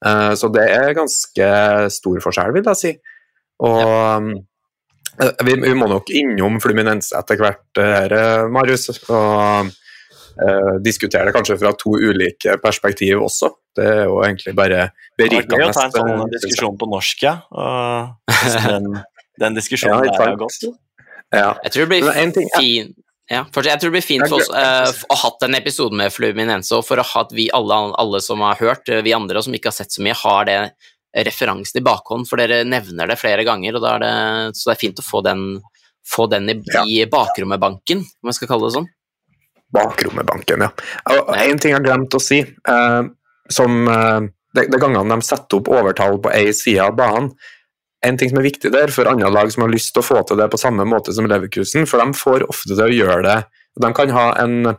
Eh, så det er ganske stor forskjell, vil jeg si. Og vi, vi må nok innom Fluminense etter hvert, eh, her, eh, Marius, og eh, diskutere det kanskje fra to ulike perspektiv også. Det er jo egentlig bare Det er gøy berikende. å ta en sånn eh, diskusjon på norsk, ja. Og den, den diskusjonen ja, der er godt. Ja. Jeg tror det blir en ting- ja. fin ja, jeg tror det blir fint for oss uh, å ha hatt en episode med Fluminense, og for å ha at vi alle, alle som har hørt, eh, vi andre og som ikke har sett så mye, har det referansen i bakhånd, for dere nevner det flere ganger, og da er det, så det er fint å få den, få den i, i bakrommet-banken, om jeg skal kalle det sånn. Bakrommet-banken, ja. Og en ting jeg glemte å si, eh, som eh, de, de gangene de setter opp overtall på én side av banen, en ting som er viktig der for andre lag som har lyst til å få til det på samme måte som Leverkusen, for de får ofte til å gjøre det De kan ha en,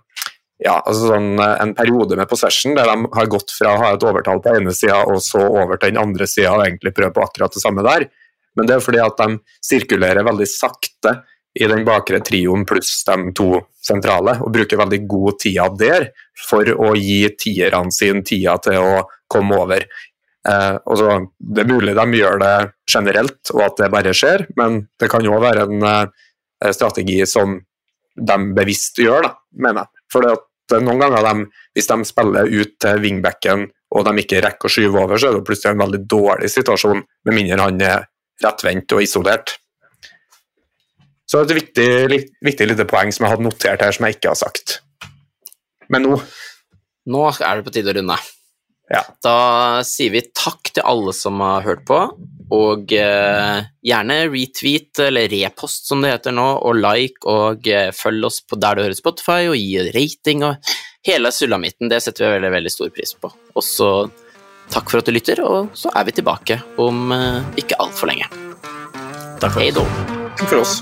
ja, altså sånn, eh, en periode med possession der de har gått fra å ha et overtall på ene sida og så over til den andre sida og egentlig prøve på akkurat det samme der. Men det er fordi at de sirkulerer veldig sakte i den bakre trioen pluss de to sentrale, og bruker veldig god tida der for å gi tierne sin tida til å komme over. Eh, så, det er mulig de gjør det generelt, og at det bare skjer, men det kan jo være en eh, strategi som de bevisst gjør, da, mener jeg. For noen ganger, de, hvis de spiller ut til wingbacken og de ikke rekker å skyve over, så er det plutselig en veldig dårlig situasjon, med mindre han er rettvendt og isolert. Så et viktig, viktig lite poeng som jeg hadde notert her, som jeg ikke har sagt. Men nå Nå er det på tide å runde. Ja. Da sier vi takk til alle som har hørt på, og eh, gjerne retweet, eller repost som det heter nå, og like, og eh, følg oss på der du hører Spotify, og gi rating, og hele sulamitten, det setter vi veldig, veldig stor pris på. Og så takk for at du lytter, og så er vi tilbake om eh, ikke altfor lenge. Takk for Hei da. Takk for oss.